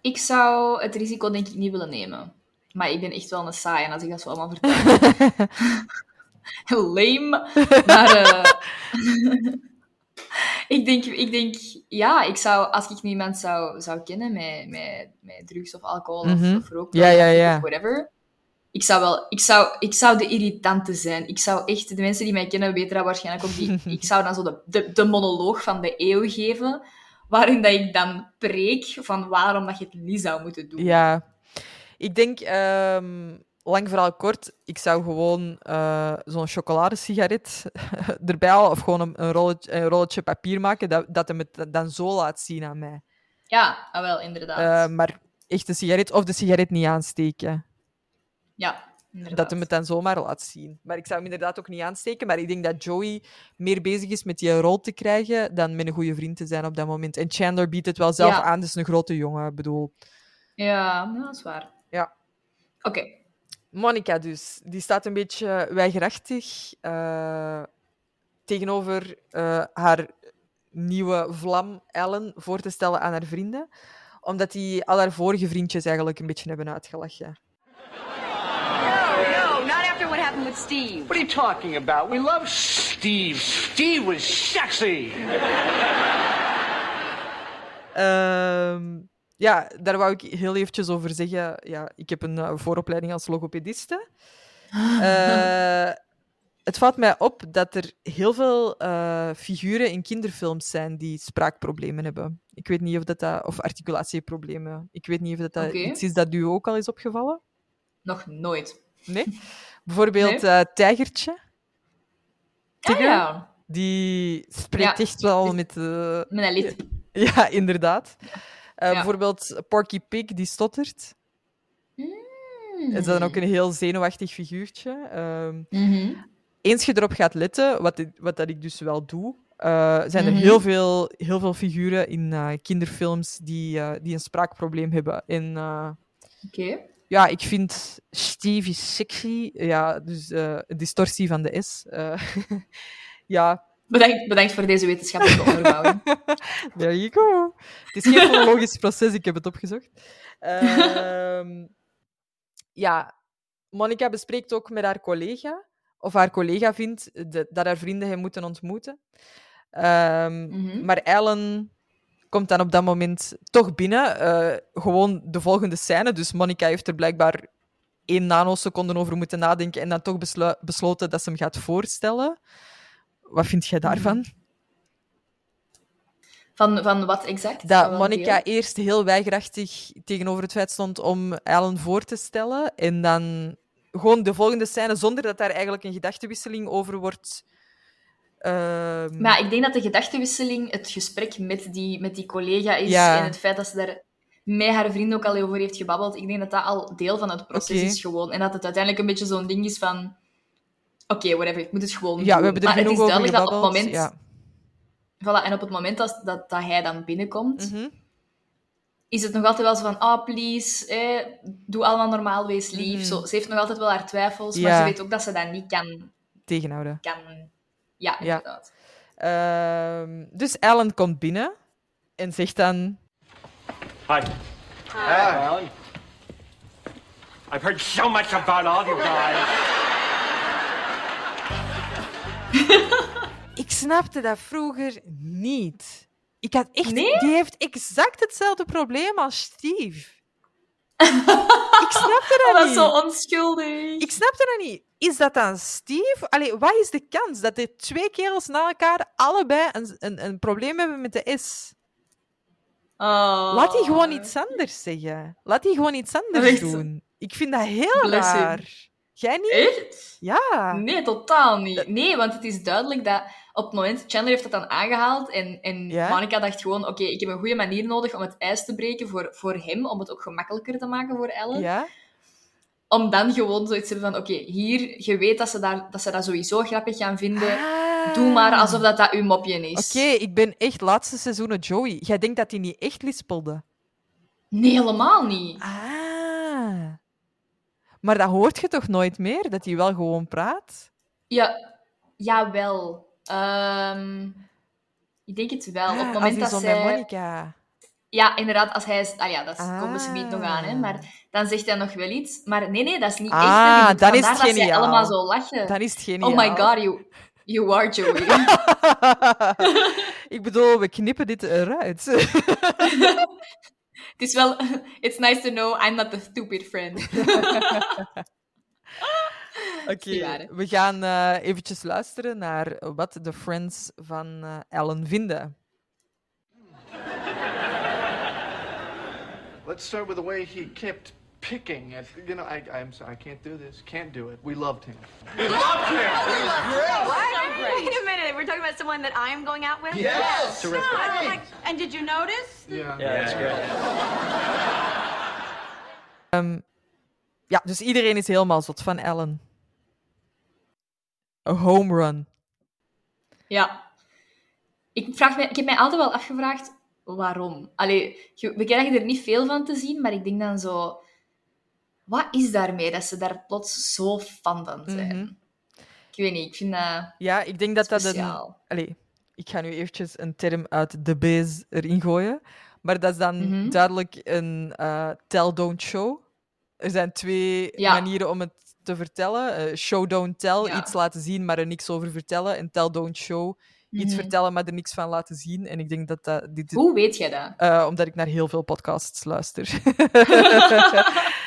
Speaker 2: Ik zou het risico denk ik niet willen nemen. Maar ik ben echt wel een saai en als ik dat zo allemaal vertel. Heel lame. Maar eh, ik, denk, ik denk, ja, ik zou, als ik niemand zou, zou kennen met, met, met drugs of alcohol
Speaker 1: Mhm.
Speaker 2: of, of rook,
Speaker 1: Ja, ja, ja.
Speaker 2: of whatever. Ik zou wel, ik zou, ik zou de irritante zijn. Ik zou echt, de mensen die mij kennen weten dat waarschijnlijk ook. Die, ik zou dan zo de, de, de monoloog van de eeuw geven, waarin dat ik dan preek van waarom dat je het niet zou moeten doen.
Speaker 1: Ja. Ik denk, ehm, lang verhaal kort, ik zou gewoon eh, zo'n chocoladesigaret erbij halen of gewoon een, een, rolletje, een rolletje papier maken dat, dat hem het dan zo laat zien aan mij.
Speaker 2: Ja, ah, wel, inderdaad.
Speaker 1: Eh, maar echt de sigaret of de sigaret niet aansteken.
Speaker 2: Ja, inderdaad.
Speaker 1: Dat hem het dan zomaar laat zien. Maar ik zou hem inderdaad ook niet aansteken. Maar ik denk dat Joey meer bezig is met die rol te krijgen dan met een goede vriend te zijn op dat moment. En Chandler biedt het wel zelf
Speaker 2: Ja.
Speaker 1: aan, dus een grote jongen. Bedoel,
Speaker 2: Ja, nou, dat is waar.
Speaker 1: Ja.
Speaker 2: Oké.
Speaker 1: Monica dus, die staat een beetje weigerachtig eh, tegenover eh, haar nieuwe vlam Ellen voor te stellen aan haar vrienden. Omdat die al haar vorige vriendjes eigenlijk een beetje hebben uitgelachen.
Speaker 5: No, not after what happened with Steve.
Speaker 3: What are you talking about? We love Steve. Steve was sexy.
Speaker 1: Ehm, ja, daar wou ik heel eventjes over zeggen. Ja, ik heb een eh, vooropleiding als logopediste. Eh, het valt mij op dat er heel veel eh, figuren in kinderfilms zijn die spraakproblemen hebben. Ik weet niet of dat, dat of articulatieproblemen. Ik weet niet of dat, dat iets is dat u ook al is opgevallen.
Speaker 2: Nog nooit.
Speaker 1: Nee? Bijvoorbeeld
Speaker 2: Nee.
Speaker 1: eh, Tijgertje.
Speaker 2: Ah, ja,
Speaker 1: Die spreekt
Speaker 2: Ja.
Speaker 1: echt wel met... eh,
Speaker 2: met een lid.
Speaker 1: Ja, inderdaad. Eh,
Speaker 2: Ja.
Speaker 1: Bijvoorbeeld Porky Pig, die stottert.
Speaker 2: Mm.
Speaker 1: Is dan ook een heel zenuwachtig figuurtje. Ehm,
Speaker 2: Mhm.
Speaker 1: eens je erop gaat letten, wat, ik- wat dat ik dus wel doe, zijn er
Speaker 2: Mhm.
Speaker 1: heel, veel, heel veel figuren in kinderfilms die, die een spraakprobleem hebben. En
Speaker 2: Oké.
Speaker 1: Ja, ik vind Steve is sexy. Ja, dus eh, een distorsie van de S. Eh, ja,
Speaker 2: Bedankt, bedankt voor deze wetenschappelijke onderbouwing.
Speaker 1: There you go. Het is geen fonologisch proces, ik heb het opgezocht. Ehm, ja, Monica bespreekt ook met haar collega, of haar collega vindt de- dat haar vrienden hem moeten ontmoeten. Ehm,
Speaker 2: Mhm.
Speaker 1: Maar Ellen komt dan op dat moment toch binnen. eh, gewoon de volgende scène. Dus Monica heeft er blijkbaar één nanoseconde over moeten nadenken en dan toch beslu- besloten dat ze hem gaat voorstellen. Wat vind jij daarvan?
Speaker 2: Van, van wat exact?
Speaker 1: Dat Monica eerst heel weigerachtig tegenover het feit stond om Ellen voor te stellen. En dan gewoon de volgende scène zonder dat daar eigenlijk een gedachtenwisseling over wordt. Ehm,
Speaker 2: Maar ik denk dat de gedachtenwisseling het gesprek met die, met die collega is
Speaker 1: Ja.
Speaker 2: en het feit dat ze daar met haar vriend ook al over heeft gebabbeld. Ik denk dat dat al deel van het proces is gewoon. En dat het uiteindelijk een beetje zo'n ding is van... Oké, whatever, ik moet het gewoon
Speaker 1: ja,
Speaker 2: doen.
Speaker 1: we hebben er
Speaker 2: maar het is duidelijk dat op het moment...
Speaker 1: ja.
Speaker 2: Voilà, en op het moment dat, dat, dat hij dan binnenkomt,
Speaker 1: Mhm.
Speaker 2: is het nog altijd wel zo van... Ah, please, eh, doe allemaal normaal, wees lief.
Speaker 1: Mhm.
Speaker 2: Zo, ze heeft nog altijd wel haar twijfels, maar
Speaker 1: Ja.
Speaker 2: ze weet ook dat ze dat niet kan...
Speaker 1: Tegenhouden.
Speaker 2: kan ja,
Speaker 1: Ja.
Speaker 2: inderdaad.
Speaker 1: Ehm, dus Alan komt binnen en zegt dan...
Speaker 6: Hi. Hi, Alan. I've heard so much about all you guys.
Speaker 1: Ik snapte dat vroeger niet. Ik had echt...
Speaker 2: Nee?
Speaker 1: Die heeft exact hetzelfde probleem als Steve. ik snapte dat
Speaker 2: Oh, dat is
Speaker 1: niet.
Speaker 2: zo onschuldig.
Speaker 1: Ik snapte dat niet. Is dat dan Steve? Allee, wat is de kans dat die twee kerels na elkaar allebei een, een, een probleem hebben met de S?
Speaker 2: Oh.
Speaker 1: Laat die gewoon iets anders zeggen. Laat die gewoon iets anders
Speaker 2: Echt?
Speaker 1: doen. Ik vind dat heel
Speaker 2: Bless him.
Speaker 1: raar. Jij niet?
Speaker 2: Echt?
Speaker 1: Ja.
Speaker 2: Nee, totaal niet. Nee, want het is duidelijk dat op het moment... Chandler heeft dat dan aangehaald en, en
Speaker 1: Ja?
Speaker 2: Monica dacht gewoon... Oké, ik heb een goede manier nodig om het ijs te breken voor, voor hem, om het ook gemakkelijker te maken voor Ellen.
Speaker 1: Ja?
Speaker 2: Om dan gewoon zoiets te hebben van... Oké, hier, je weet dat ze, daar, dat ze dat sowieso grappig gaan vinden.
Speaker 1: Ah.
Speaker 2: Doe maar alsof dat, dat uw mopje is.
Speaker 1: Oké, ik ben echt laatste seizoenen Joey. Jij denkt dat hij niet echt lispelde?
Speaker 2: Nee, helemaal niet.
Speaker 1: Ah. Maar dat hoort je toch nooit meer? Dat hij wel gewoon praat?
Speaker 2: Ja, jawel. Ehm ik denk het wel. Op het
Speaker 1: Ah,
Speaker 2: moment dat zij...
Speaker 1: Monica...
Speaker 2: Ja, inderdaad, als hij... is- Ah ja, dat
Speaker 1: Ah.
Speaker 2: komt misschien niet nog aan, hè. Maar dan zegt hij nog wel iets. Maar nee, nee, dat is niet
Speaker 1: Ah,
Speaker 2: echt. moet
Speaker 1: dan is het
Speaker 2: dat
Speaker 1: geniaal.
Speaker 2: allemaal zo lachen.
Speaker 1: Dan is het geniaal.
Speaker 2: Oh my god, you, you are Joey.
Speaker 1: ik bedoel, we knippen dit eruit.
Speaker 2: het is wel... It's nice to know I'm not the stupid friend.
Speaker 1: Oké, we gaan eh, eventjes luisteren naar wat de friends van eh Ellen vinden.
Speaker 4: Let's start with the way he kept picking at, you know, I, I'm sorry, I can't do this. Can't do it. We loved him.
Speaker 6: We loved him. He was great.
Speaker 5: Wait a minute, we're talking about someone that I'm going out with?
Speaker 4: Yes! Terrific.
Speaker 5: Oh, like- and did you notice?
Speaker 4: Yeah.
Speaker 6: Yeah, that's good.
Speaker 1: Ehm, ja, dus iedereen is helemaal zot van Ellen. Een home run.
Speaker 2: ja. Ik, vraag me, ik heb mij altijd wel afgevraagd waarom. Allee, we krijgen er niet veel van te zien, maar ik denk dan zo... Wat is daarmee dat ze daar plots zo van zijn?
Speaker 1: Mhm.
Speaker 2: Ik weet niet, ik vind dat
Speaker 1: Ja, ik denk dat dat een... Allee, ik ga nu eventjes een term uit de biz erin gooien. Maar dat is dan
Speaker 2: Mhm.
Speaker 1: duidelijk een eh, tell, don't show. Er zijn twee
Speaker 2: Ja.
Speaker 1: manieren om het te vertellen. Eh, show, don't tell.
Speaker 2: Ja.
Speaker 1: Iets laten zien, maar er niks over vertellen. En tell, don't show. Iets
Speaker 2: Mhm.
Speaker 1: vertellen, maar er niks van laten zien. En ik denk dat dat... Dit,
Speaker 2: Hoe weet jij dat?
Speaker 1: eh, omdat ik naar heel veel podcasts luister.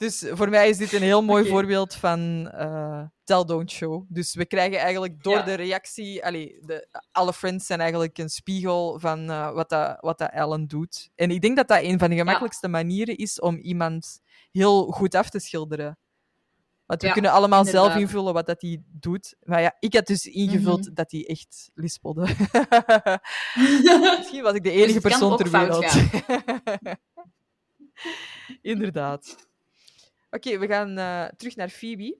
Speaker 1: dus voor mij is dit een heel mooi voorbeeld van eh, tell, don't show. Dus we krijgen eigenlijk door
Speaker 2: Ja.
Speaker 1: de reactie... Allee, de, alle friends zijn eigenlijk een spiegel van eh, wat, dat, wat dat Ellen doet. En ik denk dat dat een van de gemakkelijkste manieren is om iemand heel goed af te schilderen. Want we
Speaker 2: Ja,
Speaker 1: kunnen allemaal zelf invullen wat dat hij doet. Maar ja, ik had dus ingevuld
Speaker 2: Mhm.
Speaker 1: dat hij echt lispelde. Misschien was ik de enige
Speaker 2: Dus kan
Speaker 1: persoon ter wereld. Inderdaad. Oké, we gaan eh, terug naar Phoebe.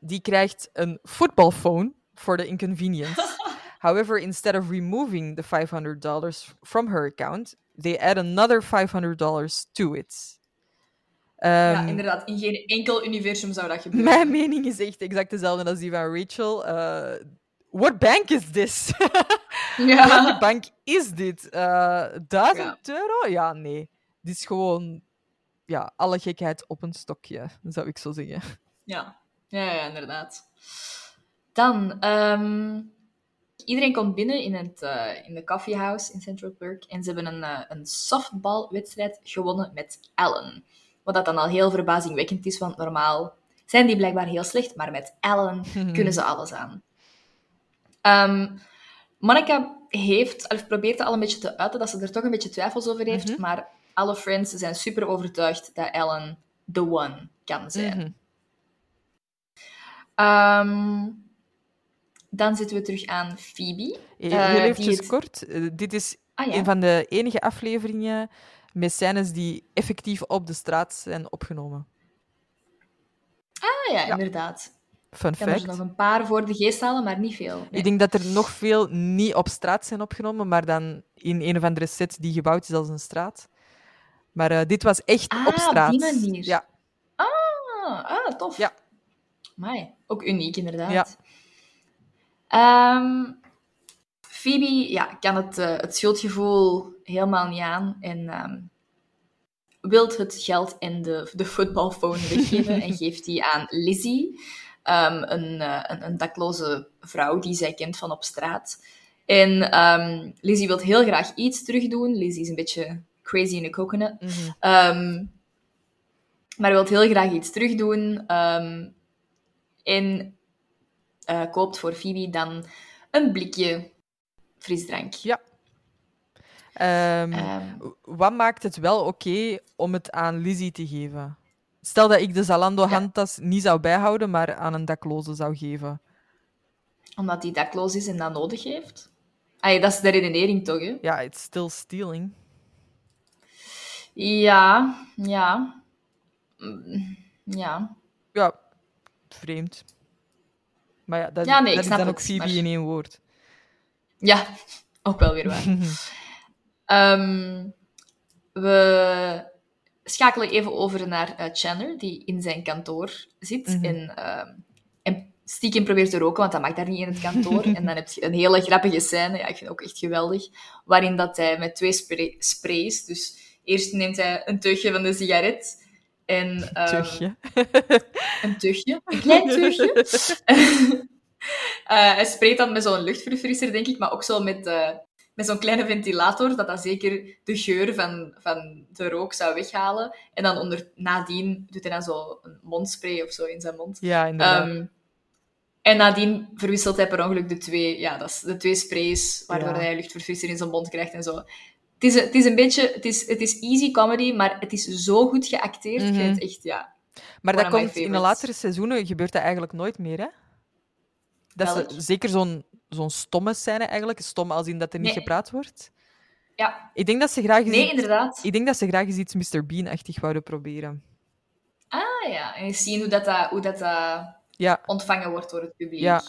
Speaker 1: Die krijgt een footballphone for the inconvenience. However, instead of removing the $500 from her account, they add another $500 to it.
Speaker 2: ja,
Speaker 1: Ehm,
Speaker 2: inderdaad. In geen enkel universum zou dat gebeuren.
Speaker 1: mijn mening is echt exact dezelfde als die van Rachel. Eh, what bank is this?
Speaker 2: Ja.
Speaker 1: Welke bank is dit? Eh 1000 euro? Ja, nee. Dit is gewoon ja, alle gekheid op een stokje, zou ik zo zeggen.
Speaker 2: Ja, ja, ja inderdaad. Dan, ehm, iedereen komt binnen in, het, eh, in de coffeehouse in Central Park en ze hebben een, eh, een softballwedstrijd gewonnen met Ellen. Wat dat dan al heel verbazingwekkend is, want normaal zijn die blijkbaar heel slecht, maar met Ellen kunnen ze alles aan. Ehm, Monica heeft, of probeert al een beetje te uiten dat ze er toch een beetje twijfels over heeft, maar alle friends zijn super overtuigd dat Ellen the one kan zijn. Mhm. Ehm, dan zitten we terug aan Phoebe.
Speaker 1: Heel uh, even kort. Uh, dit is ah, een van de enige afleveringen met scènes die effectief op de straat zijn opgenomen.
Speaker 2: Ah ja, ja. inderdaad.
Speaker 1: Fun
Speaker 2: ik kan er nog een paar voor de geest halen, maar niet veel.
Speaker 1: Ik denk dat er nog veel niet op straat zijn opgenomen, maar dan in een of andere set die gebouwd is als een straat. Maar uh, dit was echt
Speaker 2: ah,
Speaker 1: op straat.
Speaker 2: op die manier.
Speaker 1: Ja.
Speaker 2: Ah, ah tof.
Speaker 1: Ja.
Speaker 2: Amai. Ook uniek, inderdaad. Ja. Um, Phoebe ja, kan het, uh, het schuldgevoel helemaal niet aan en um, wilt het geld en de, de voetbalphone weggeven en geeft die aan Lizzie, um, een, uh, een, een, dakloze vrouw die zij kent van op straat. En Lizzie wil heel graag iets terugdoen. Lizzie is een beetje crazy in a coconut. Mm -hmm. maar wil heel graag iets terugdoen. en uh, koopt voor Phoebe dan een blikje frisdrank.
Speaker 1: Ja. Um, wat maakt het wel oké om het aan Lizzie te geven? Stel dat ik de Zalando-handtas niet zou bijhouden, maar aan een dakloze zou geven.
Speaker 2: Omdat die dakloos is en dat nodig heeft? Ay, dat is de redenering toch, hè?
Speaker 1: Ja, it's still stealing.
Speaker 2: Ja, ja. Ja.
Speaker 1: Ja, vreemd. Maar ja, dat, ja, nee, dat is dan ook Phoebe maar... in één woord.
Speaker 2: Ja, ook wel weer waar. um, we schakelen even over naar uh, Chandler, die in zijn kantoor zit mm -hmm. en, uh, en stiekem probeert te roken, want dat mag daar niet in het kantoor. en dan heb je een hele grappige scène, ja, ik vind het ook echt geweldig, waarin dat hij met twee spray sprays, dus eerst neemt hij een teugje van de sigaret en... Um,
Speaker 1: een teugje?
Speaker 2: een teugje, een klein teugje. uh, hij sprayt dan met zo'n luchtverfrisser, denk ik, maar ook zo met... Uh, met zo'n kleine ventilator, dat dat zeker de geur van, van de rook zou weghalen. En dan onder, nadien doet hij dan zo een mondspray of zo in zijn mond.
Speaker 1: Ja, inderdaad. Um,
Speaker 2: en nadien verwisselt hij per ongeluk de twee, ja, dat is de twee sprays, waardoor ja. hij luchtverfrisser in zijn mond krijgt en zo. Het is, het is een beetje... Het is, het is easy comedy, maar het is zo goed geacteerd. Mm -hmm. echt, ja...
Speaker 1: Maar dat komt in de latere seizoenen gebeurt dat eigenlijk nooit meer, hè? Dat is zeker zo'n zo'n stomme scène eigenlijk. Stom als in dat er niet gepraat wordt.
Speaker 2: Ja.
Speaker 1: Ik denk dat ze graag eens
Speaker 2: nee, inderdaad.
Speaker 1: Ik denk dat ze graag eens iets Mr. Bean-achtig wouden proberen.
Speaker 2: Ah ja, en zien hoe dat, hoe dat,
Speaker 1: ja.
Speaker 2: ontvangen wordt door het publiek.
Speaker 1: Ja.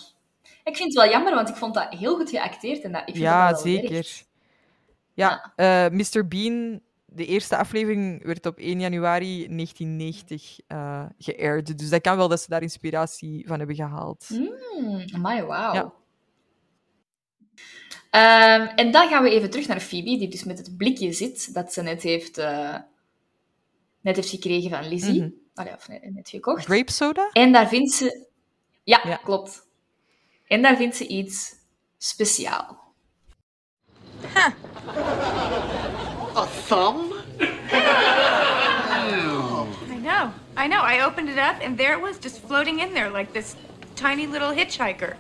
Speaker 2: Ik vind het wel jammer, want ik vond dat heel goed geacteerd. En dat, ik vind
Speaker 1: ja,
Speaker 2: dat
Speaker 1: zeker.
Speaker 2: Werkt.
Speaker 1: Ja, ja. Uh, Mr. Bean, de eerste aflevering werd op 1 januari 1990 uh, geaired. Dus dat kan wel dat ze daar inspiratie van hebben gehaald.
Speaker 2: Mm, wauw. Ja. Um, en dan gaan we even terug naar Phoebe, die dus met het blikje zit dat ze net heeft, uh, net heeft gekregen van Lizzie. Mm -hmm. Allee, of net, net gekocht.
Speaker 1: Grape soda?
Speaker 2: En daar vindt ze... Ja, ja, klopt. En daar vindt ze iets speciaal.
Speaker 5: Huh.
Speaker 4: A thumb?
Speaker 5: I know. I know. I opened it up and there it was, just floating in there like this tiny little hitchhiker.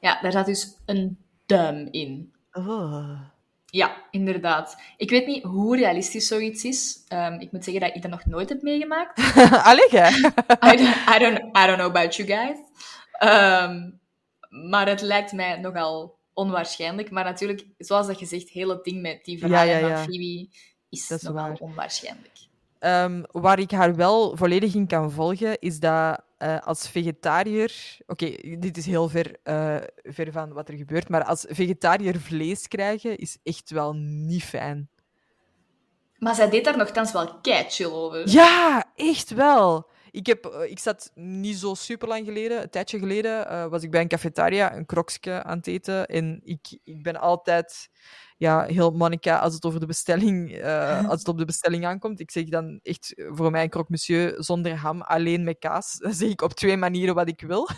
Speaker 2: Ja, daar zat dus een duim in.
Speaker 1: Oh.
Speaker 2: Ja, inderdaad. Ik weet niet hoe realistisch zoiets is. Um, ik moet zeggen dat ik dat nog nooit heb meegemaakt.
Speaker 1: Allee, hè?
Speaker 2: I, don't, I, don't, I don't know about you guys. Um, maar het lijkt mij nogal onwaarschijnlijk. Maar natuurlijk, zoals dat je zegt, heel het ding met die verhalen ja, ja, ja. van Phoebe is, is nogal waar. onwaarschijnlijk.
Speaker 1: Um, waar ik haar wel volledig in kan volgen, is dat uh, als vegetariër... Oké, okay, dit is heel ver, uh, ver van wat er gebeurt, maar als vegetariër vlees krijgen is echt wel niet fijn.
Speaker 2: Maar zij deed daar nogthans wel kei chill over.
Speaker 1: Ja, echt wel. Ik, heb, uh, ik zat niet zo super lang geleden, een tijdje geleden, was ik bij een cafetaria een kroksje aan het eten. En ik, ik ben altijd ja, heel Monica als het over de bestelling, uh, als het op de bestelling aankomt. Ik zeg dan echt voor mij een croque monsieur zonder ham, alleen met kaas. Dan zeg ik op twee manieren wat ik wil.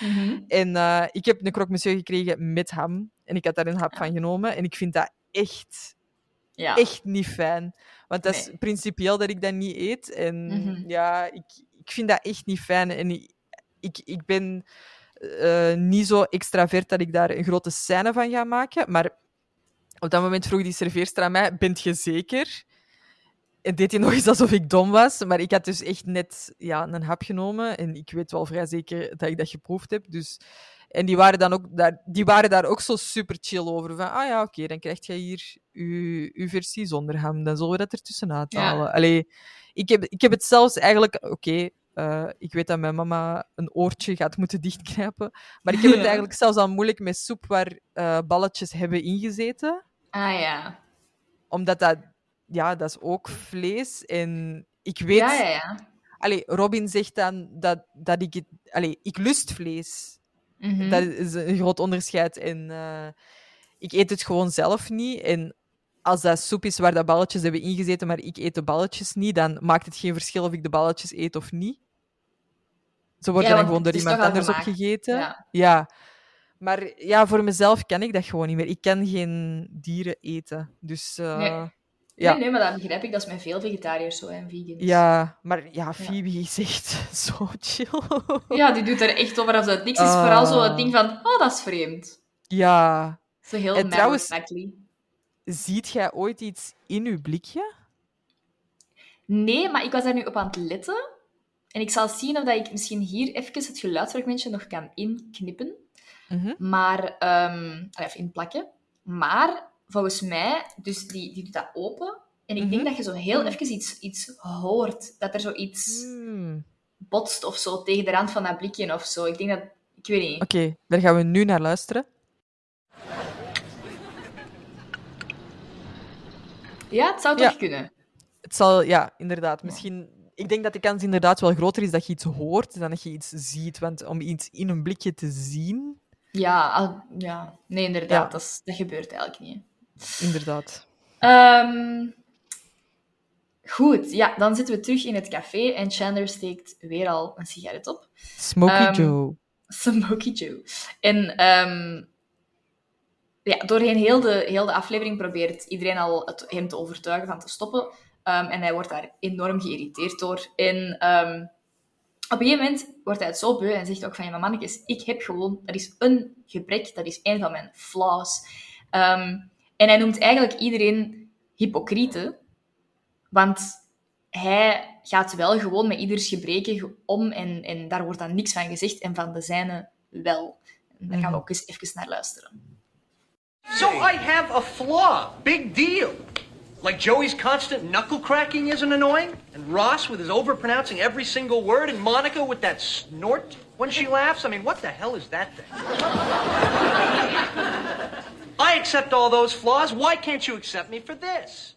Speaker 1: mm -hmm. En uh, ik heb een croque monsieur gekregen met ham. En ik had daar een hap van genomen. En ik vind dat echt, ja. echt niet fijn. Want dat nee. is principieel dat ik dat niet eet. En mm -hmm. ja, ik, ik vind dat echt niet fijn. En ik, ik, ben uh, niet zo extravert dat ik daar een grote scène van ga maken. Maar op dat moment vroeg die serveerster aan mij, bent je zeker? en deed hij nog eens alsof ik dom was. Maar ik had dus echt net ja, een hap genomen. En ik weet wel vrij zeker dat ik dat geproefd heb. Dus... En die waren, dan ook daar, die waren daar ook zo super chill over. Van, ah ja, oké, dan krijg je hier uw, uw versie zonder ham. Dan zullen we dat er tussenuit halen. Ja. Allee, ik heb, ik heb het zelfs eigenlijk... Oké, uh, ik weet dat mijn mama een oortje gaat moeten dichtknijpen. Maar ik heb het eigenlijk zelfs al moeilijk met soep waar uh, balletjes hebben ingezeten.
Speaker 2: Ah ja.
Speaker 1: Omdat dat... Ja, dat is ook vlees. En ik weet...
Speaker 2: Ja, ja, ja.
Speaker 1: Allee, Robin zegt dan dat, dat ik het... Allee, ik lust vlees.
Speaker 2: Mhm.
Speaker 1: Mm -hmm. Dat is een groot onderscheid. En uh, ik eet het gewoon zelf niet. En als dat soep is waar dat balletjes hebben ingezeten, maar ik eet de balletjes niet, dan maakt het geen verschil of ik de balletjes eet of niet. Ze worden
Speaker 2: ja,
Speaker 1: dan gewoon door iemand anders opgegeten.
Speaker 2: Ja.
Speaker 1: ja. Maar ja, voor mezelf kan ik dat gewoon niet meer. Ik kan geen dieren eten. Dus uh,
Speaker 2: nee.
Speaker 1: ja.
Speaker 2: Nee, nee, maar dat begrijp ik. Dat is met veel vegetariërs zo en vegans.
Speaker 1: Ja, maar ja, Phoebe ja. is echt zo chill.
Speaker 2: Ja, die doet er echt over alsof het niks is. Vooral zo het ding van, oh, dat is vreemd.
Speaker 1: Ja.
Speaker 2: Zo heel
Speaker 1: en trouwens. Ziet jij ooit iets in uw blikje?
Speaker 2: Nee, maar ik was daar nu op aan het letten. En ik zal zien of dat ik misschien hier even het geluidsfragmentje nog kan inknippen.
Speaker 1: Mm -hmm.
Speaker 2: Maar, um, even inplakken. Maar volgens mij, dus die, die doet dat open. En ik
Speaker 1: Mhm.
Speaker 2: denk dat je zo heel even iets, iets hoort. Dat er zoiets
Speaker 1: Hmm.
Speaker 2: botst of zo tegen de rand van dat blikje of zo. Ik denk dat... Ik weet niet.
Speaker 1: Oké, daar gaan we nu naar luisteren.
Speaker 2: Ja, het zou toch
Speaker 1: Ja.
Speaker 2: kunnen.
Speaker 1: Het zal, ja, inderdaad. Misschien, ik denk dat de kans inderdaad wel groter is dat je iets hoort dan dat je iets ziet. Want om iets in een blikje te zien,
Speaker 2: Ja, ja. nee, inderdaad.
Speaker 1: Ja.
Speaker 2: Dat, is- dat gebeurt eigenlijk niet.
Speaker 1: inderdaad.
Speaker 2: Ehm, goed, ja, dan zitten we terug in het café en Chandler steekt weer al een sigaret op.
Speaker 1: Smoky
Speaker 2: Ehm,
Speaker 1: Joe.
Speaker 2: Smoky Joe. En ehm, ja, doorheen heel de, heel de aflevering probeert iedereen al het, hem te overtuigen van te stoppen. Ehm, en hij wordt daar enorm geïrriteerd door. En ehm, op een gegeven moment wordt hij het zo beu en zegt ook van... Ja, maar mannetjes, ik heb gewoon... Dat is een gebrek, dat is een van mijn flaws. Ehm, en hij noemt eigenlijk iedereen hypocrieten. Want hij gaat wel gewoon met ieders gebreken om en, en daar wordt dan niks van gezegd. En van de zijne wel. En daar gaan we ook eens even naar luisteren.
Speaker 3: So I have a flaw. Big deal. Like Joey's constant knuckle cracking isn't annoying, and Ross with his overpronouncing every single word, and Monica with that snort when she laughs. I mean, what the hell is that thing? I accept all those flaws. Why can't you accept me for this?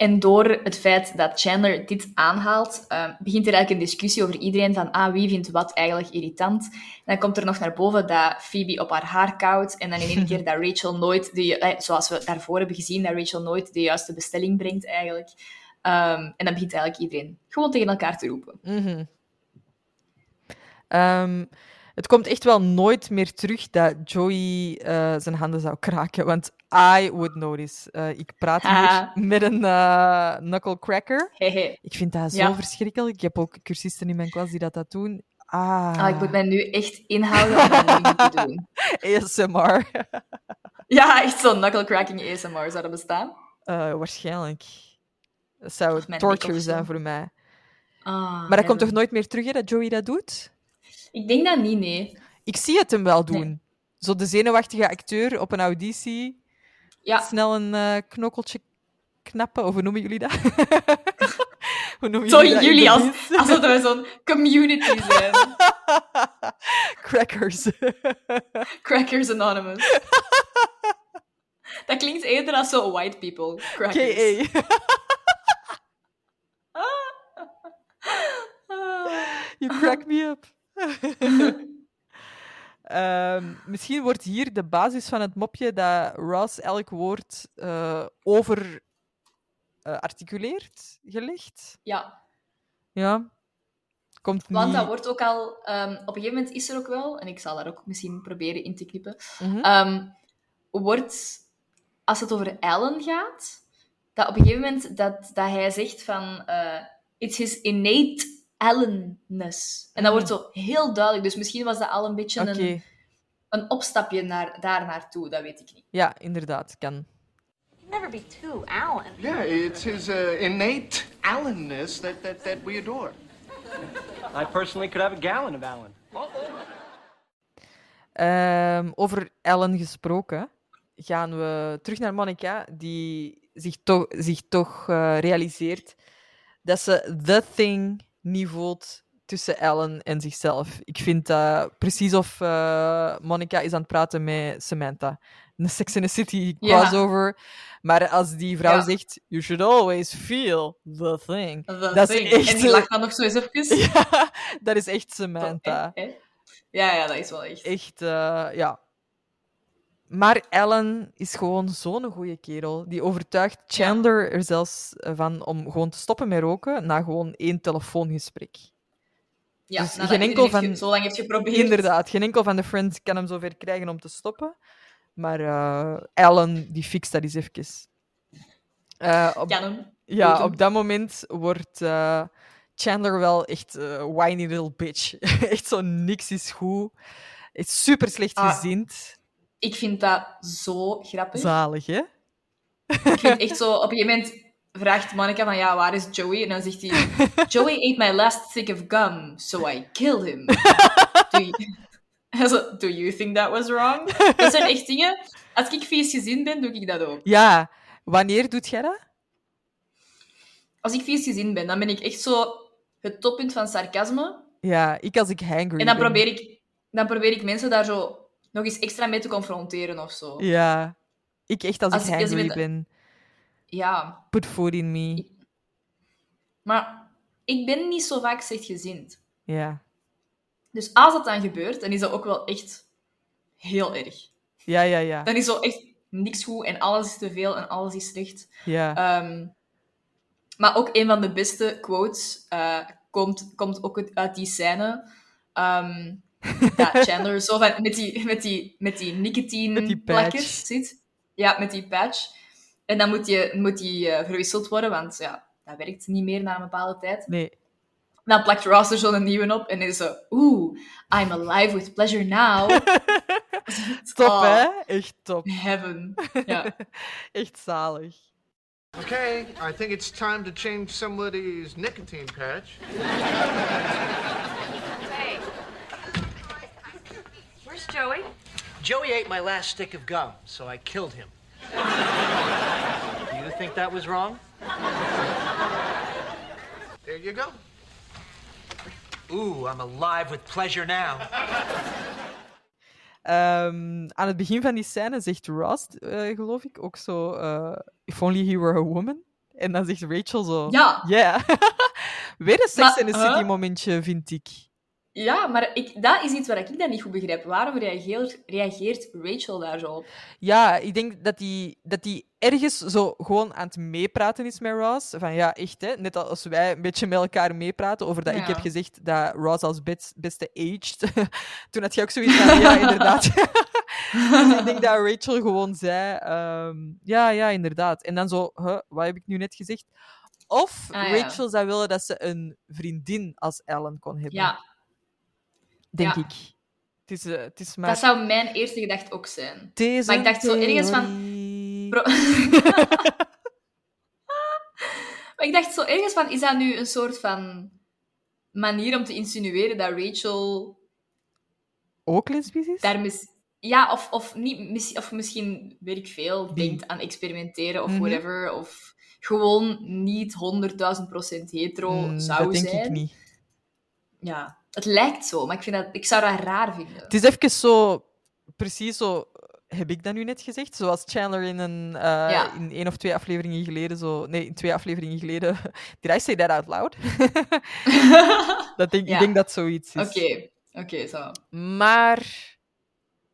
Speaker 2: En door het feit dat Chandler dit aanhaalt, eh, begint er eigenlijk een discussie over iedereen van ah, wie vindt wat eigenlijk irritant. En dan komt er nog naar boven dat Phoebe op haar haar koudt en dan in één keer dat Rachel nooit, de, eh, zoals we daarvoor hebben gezien, dat Rachel nooit de juiste bestelling brengt eigenlijk. Ehm, en dan begint eigenlijk iedereen gewoon tegen elkaar te roepen.
Speaker 1: Ehm, het komt echt wel nooit meer terug dat Joey eh, zijn handen zou kraken, want I would notice. Eh, ik praat hier
Speaker 2: Ah.
Speaker 1: met een eh, knuckle cracker.
Speaker 2: Hehe.
Speaker 1: Ik vind dat zo
Speaker 2: Ja.
Speaker 1: verschrikkelijk. Ik heb ook cursisten in mijn klas die dat, dat doen. Ah,
Speaker 2: Ah, ik moet mij nu echt inhouden om dat niet te doen.
Speaker 1: ASMR.
Speaker 2: Ja, echt zo'n knuckle-cracking ASMR zou dat bestaan.
Speaker 1: Eh, waarschijnlijk. Dat zou torture zijn voor mij.
Speaker 2: Ah,
Speaker 1: Maar dat komt toch nooit meer terug, hè, dat Joey dat doet?
Speaker 2: Ik denk dat niet, nee.
Speaker 1: Ik zie het hem wel doen.
Speaker 2: Nee.
Speaker 1: Zo de zenuwachtige acteur op een auditie.
Speaker 2: Ja,
Speaker 1: Snel een eh, knokkeltje knappen, of hoe noemen jullie dat? hoe noemen
Speaker 2: zo
Speaker 1: jullie dat
Speaker 2: jullie, als,
Speaker 1: dienst?
Speaker 2: alsof we zo'n community zijn.
Speaker 1: Crackers.
Speaker 2: Crackers Anonymous. Dat klinkt eerder als zo white people. Crackers.
Speaker 1: K.A. You crack me up. Ehm, misschien wordt hier de basis van het mopje dat Ross elk woord eh, over eh, articuleert gelegd.
Speaker 2: Ja,
Speaker 1: Ja. Komt
Speaker 2: want
Speaker 1: niet...
Speaker 2: dat wordt ook al... ehm, op een gegeven moment is er ook wel, en ik zal daar ook misschien proberen in te knippen,
Speaker 1: Mhm.
Speaker 2: ehm, wordt, als het over Alan gaat, dat op een gegeven moment dat, dat hij zegt van... eh, It's his innate Allenness. En dat wordt zo heel duidelijk. Dus misschien was dat al een beetje een, een opstapje naar, daar naartoe. Dat weet ik niet.
Speaker 1: Ja, inderdaad, kan.
Speaker 5: Never be too Alan.
Speaker 4: Yeah, it's his uh, innate Allenness that, that, that we adore.
Speaker 3: I personally could have a gallon of Alan.
Speaker 1: Ehm, over Ellen gesproken, gaan we terug naar Monica, die zich, toch zich toch eh, realiseert dat ze the thing niet voelt tussen Ellen en zichzelf. Ik vind dat precies of uh, Monica is aan het praten met Samantha. Een Sex in the City crossover. Maar als die vrouw
Speaker 2: Ja.
Speaker 1: zegt, you should always feel the thing.
Speaker 2: The
Speaker 1: dat is echt...
Speaker 2: En die lacht dan nog zo eens even.
Speaker 1: Ja, dat is echt Samantha.
Speaker 2: Eh, eh. Ja, ja, dat is wel echt.
Speaker 1: Echt, eh, ja. Maar Ellen is gewoon zo'n goede kerel. Die overtuigt Chandler er zelfs van om gewoon te stoppen met roken na gewoon één telefoongesprek.
Speaker 2: Ja,
Speaker 1: dus geen enkel
Speaker 2: heeft
Speaker 1: van-
Speaker 2: ge- zo lang heeft geprobeerd.
Speaker 1: Inderdaad, geen enkel van de friends kan hem zover krijgen om te stoppen. Maar eh, Ellen, die fixt dat eens even. Eh, op,
Speaker 2: Kan hem.
Speaker 1: ja,
Speaker 2: Goed
Speaker 1: op dat moment wordt eh, Chandler wel echt eh whiny little bitch. echt zo niks is goed. Is super slecht
Speaker 2: Ah. Ik vind dat zo grappig.
Speaker 1: Zalig, hè?
Speaker 2: Ik vind echt zo... Op een gegeven moment vraagt Monica van, ja, waar is Joey? En dan zegt hij, Joey ate my last stick of gum, so I killed him. do, you... Do you think that was wrong? Dat zijn echt dingen... Als ik vies gezien ben, doe ik dat ook.
Speaker 1: Ja, wanneer doet jij dat?
Speaker 2: Als ik vies gezien ben, dan ben ik echt zo het toppunt van sarcasme.
Speaker 1: Ja, ik als ik hangry
Speaker 2: En dan
Speaker 1: ben.
Speaker 2: probeer ik, dan probeer ik mensen daar zo nog eens extra mee te confronteren of zo.
Speaker 1: Ja, ik echt als,
Speaker 2: Als
Speaker 1: ik hangry
Speaker 2: met-
Speaker 1: ben.
Speaker 2: Ja,
Speaker 1: Put food in me.
Speaker 2: maar ik ben niet zo vaak slechtgezind.
Speaker 1: Ja.
Speaker 2: Dus als dat dan gebeurt, dan is dat ook wel echt heel erg.
Speaker 1: Ja, ja, ja.
Speaker 2: Dan is zo echt niks goed en alles is te veel en alles is slecht.
Speaker 1: ja.
Speaker 2: Ehm, maar ook een van de beste quotes eh, komt, komt ook uit- uit die scène. Ehm, dat Chandler zo van, met die, met die, met die nicotine
Speaker 1: Met die patch.
Speaker 2: plakkers zit. Ja, met die patch. En dan moet die, moet die eh, verwisseld worden, want ja, dat werkt niet meer na een bepaalde tijd.
Speaker 1: Nee.
Speaker 2: Dan plakt Ross er zo'n nieuwe op en is zo... Oeh, I'm alive with pleasure now.
Speaker 1: Top,
Speaker 2: Oh,
Speaker 1: hè? Echt top.
Speaker 2: Heaven. Ja.
Speaker 1: Echt zalig.
Speaker 4: Okay, I think it's time to change somebody's nicotine patch.
Speaker 5: Joey?
Speaker 3: Joey ate my last stick of gum, so I killed him. Do you think that was wrong?
Speaker 4: There you go.
Speaker 3: Ooh, I'm alive with pleasure now.
Speaker 1: Um, aan het begin van die scène zegt Ross, eh, geloof ik, ook zo... eh, If only he were a woman. En dan zegt Rachel zo...
Speaker 2: Ja.
Speaker 1: Yeah. Weer een Sex
Speaker 2: Maar,
Speaker 1: in the City
Speaker 2: huh?
Speaker 1: momentje, vind ik.
Speaker 2: Ja, maar ik, dat is iets waar ik dan niet goed begrijp. Waarom reageert, reageert Rachel daar zo op?
Speaker 1: Ja, ik denk dat hij dat die ergens zo gewoon aan het meepraten is met Ross. Van ja, echt, hè? net als wij een beetje met elkaar meepraten over dat ik heb gezegd dat Ross als best, beste aged. Toen had je ook zoiets van, ja, inderdaad. dus ik denk dat Rachel gewoon zei, ehm, ja, ja, inderdaad. En dan zo, huh, wat heb ik nu net gezegd? Of
Speaker 2: Ah, ja.
Speaker 1: Rachel zou willen dat ze een vriendin als Ellen kon hebben.
Speaker 2: Ja,
Speaker 1: denk
Speaker 2: ja.
Speaker 1: ik. Het is, eh, het is maar
Speaker 2: dat zou mijn eerste gedachte ook zijn.
Speaker 1: deze
Speaker 2: maar ik dacht zo ergens van-. Pro- maar ik dacht zo ergens van, is dat nu een soort van manier om te insinueren dat Rachel
Speaker 1: Ook lesbisch is?
Speaker 2: daar mis... Ja, of, of, niet, mis- of misschien, weet ik veel, denkt aan experimenteren of
Speaker 1: Mhm.
Speaker 2: whatever. Of gewoon niet 100.000% hetero
Speaker 1: Hmm,
Speaker 2: zou
Speaker 1: dat denk
Speaker 2: zijn.
Speaker 1: ik niet.
Speaker 2: Ja, het lijkt zo, maar ik, vind dat, ik zou dat raar vinden.
Speaker 1: Het is even zo, precies zo, heb ik dat nu net gezegd? Zoals Chandler in een eh,
Speaker 2: Ja.
Speaker 1: in één of twee afleveringen geleden, zo, nee, in twee afleveringen geleden. Did I say that out loud? dat denk,
Speaker 2: Ja.
Speaker 1: Ik denk dat zoiets is.
Speaker 2: Oké, oké, zo.
Speaker 1: Maar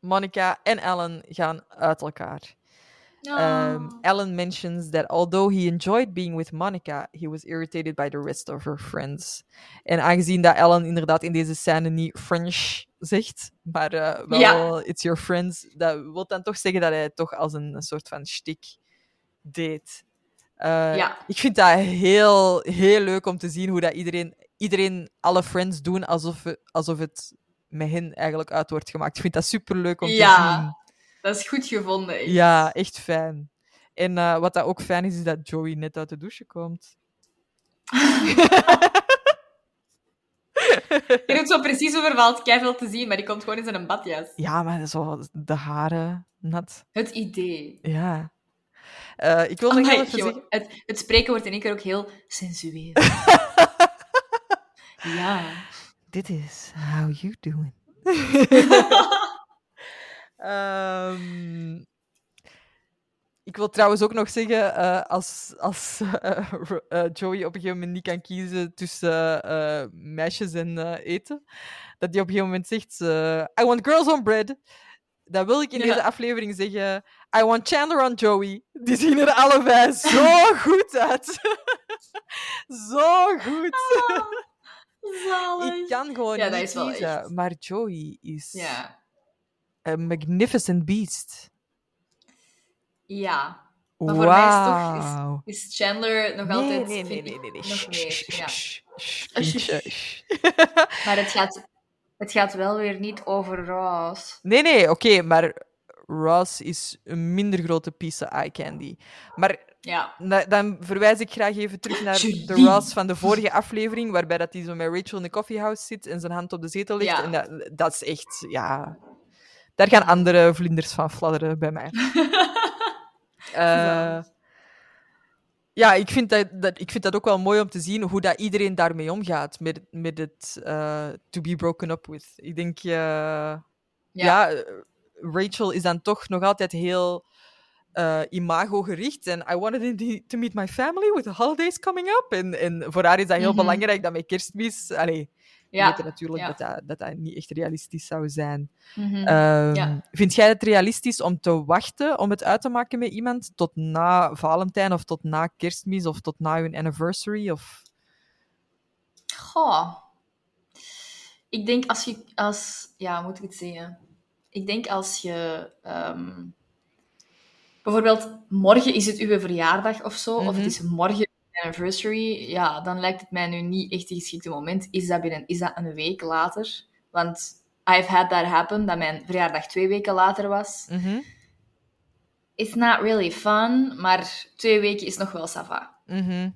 Speaker 1: Monica en Ellen gaan uit elkaar.
Speaker 2: Oh.
Speaker 1: Um, Ellen mentions that although he enjoyed being with Monica, he was irritated by the rest of her friends. En aangezien dat Ellen inderdaad in deze scène niet French zegt, maar eh, wel
Speaker 2: Ja.
Speaker 1: it's your friends, dat wil dan toch zeggen dat hij het toch als een, een soort van stick deed. Eh,
Speaker 2: Ja.
Speaker 1: Ik vind dat heel, heel leuk om te zien hoe dat iedereen, iedereen alle friends doen alsof, alsof het met hen eigenlijk uit wordt gemaakt. Ik vind dat super leuk om te zien.
Speaker 2: Dat is goed gevonden. echt.
Speaker 1: Ja, echt fijn. En uh, wat dat ook fijn is, is dat Joey net uit de douche komt.
Speaker 2: Je doet zo precies over valt veel te zien, maar die komt gewoon in zijn badjas.
Speaker 1: Ja, maar zo de haren nat.
Speaker 2: Het idee.
Speaker 1: Ja. Uh, ik wil nog even zeggen...
Speaker 2: Het, het spreken wordt in één keer ook heel sensueel. ja.
Speaker 1: Dit is how you doing. um, ik wil trouwens ook nog zeggen, uh, als, als uh, uh, Joey op een gegeven moment niet kan kiezen tussen meisjes en eten, dat hij op een gegeven moment zegt, I want girls on bread. Dan wil ik in ja. deze aflevering zeggen, I want Chandler on Joey. Die zien er allebei zo goed uit. zo goed.
Speaker 2: Ah,
Speaker 1: ik kan gewoon
Speaker 2: ja,
Speaker 1: niet
Speaker 2: dat
Speaker 1: kiezen, maar Joey is
Speaker 2: ja.
Speaker 1: A magnificent beast.
Speaker 2: Ja. Maar
Speaker 1: wow.
Speaker 2: voor mij is, toch, is, is Chandler nog
Speaker 1: nee,
Speaker 2: altijd...
Speaker 1: Nee, nee, nee. nee, nee.
Speaker 2: Nog meer, ja.
Speaker 1: Maar
Speaker 2: maar het gaat, het gaat wel weer niet over Ross.
Speaker 1: Nee, nee, oké, okay, maar Ross is een minder grote piece of eye candy. Maar
Speaker 2: ja.
Speaker 1: dan verwijs ik graag even terug naar de Ross van de vorige aflevering, waarbij dat hij zo met Rachel in de coffeehouse zit en zijn hand op de zetel ligt.
Speaker 2: Ja.
Speaker 1: En dat, dat is echt, ja... Daar gaan andere vlinders van fladderen bij mij. Uh, ja, ik vind dat, dat, ik vind dat ook wel mooi om te zien hoe dat iedereen daarmee omgaat. Met, met het uh, to be broken up with. Ik denk, uh, ja. ja. Rachel is dan toch nog altijd heel imago-gericht. En I wanted to meet my family with the holidays coming up. En, en voor haar is dat heel
Speaker 2: Mhm.
Speaker 1: belangrijk dat met kerstmis... Allee, we weten natuurlijk dat, dat, dat dat niet echt realistisch zou zijn.
Speaker 2: Mhm.
Speaker 1: Ehm. Vind jij het realistisch om te wachten om het uit te maken met iemand tot na Valentijn of tot na kerstmis of tot na hun anniversary? Of...
Speaker 2: Goh. Ik denk als je... Als, ja, moet ik het zeggen? Ik denk als je... ehm, bijvoorbeeld, morgen is het uw verjaardag of zo, of
Speaker 1: Mhm.
Speaker 2: het is morgen anniversary, ja, dan lijkt het mij nu niet echt een geschikte moment. Is dat, binnen, is dat een week later? Want I've had that happen, dat mijn verjaardag twee weken later was.
Speaker 1: Mhm,
Speaker 2: It's not really fun, maar twee weken is nog wel sava.
Speaker 1: mhm.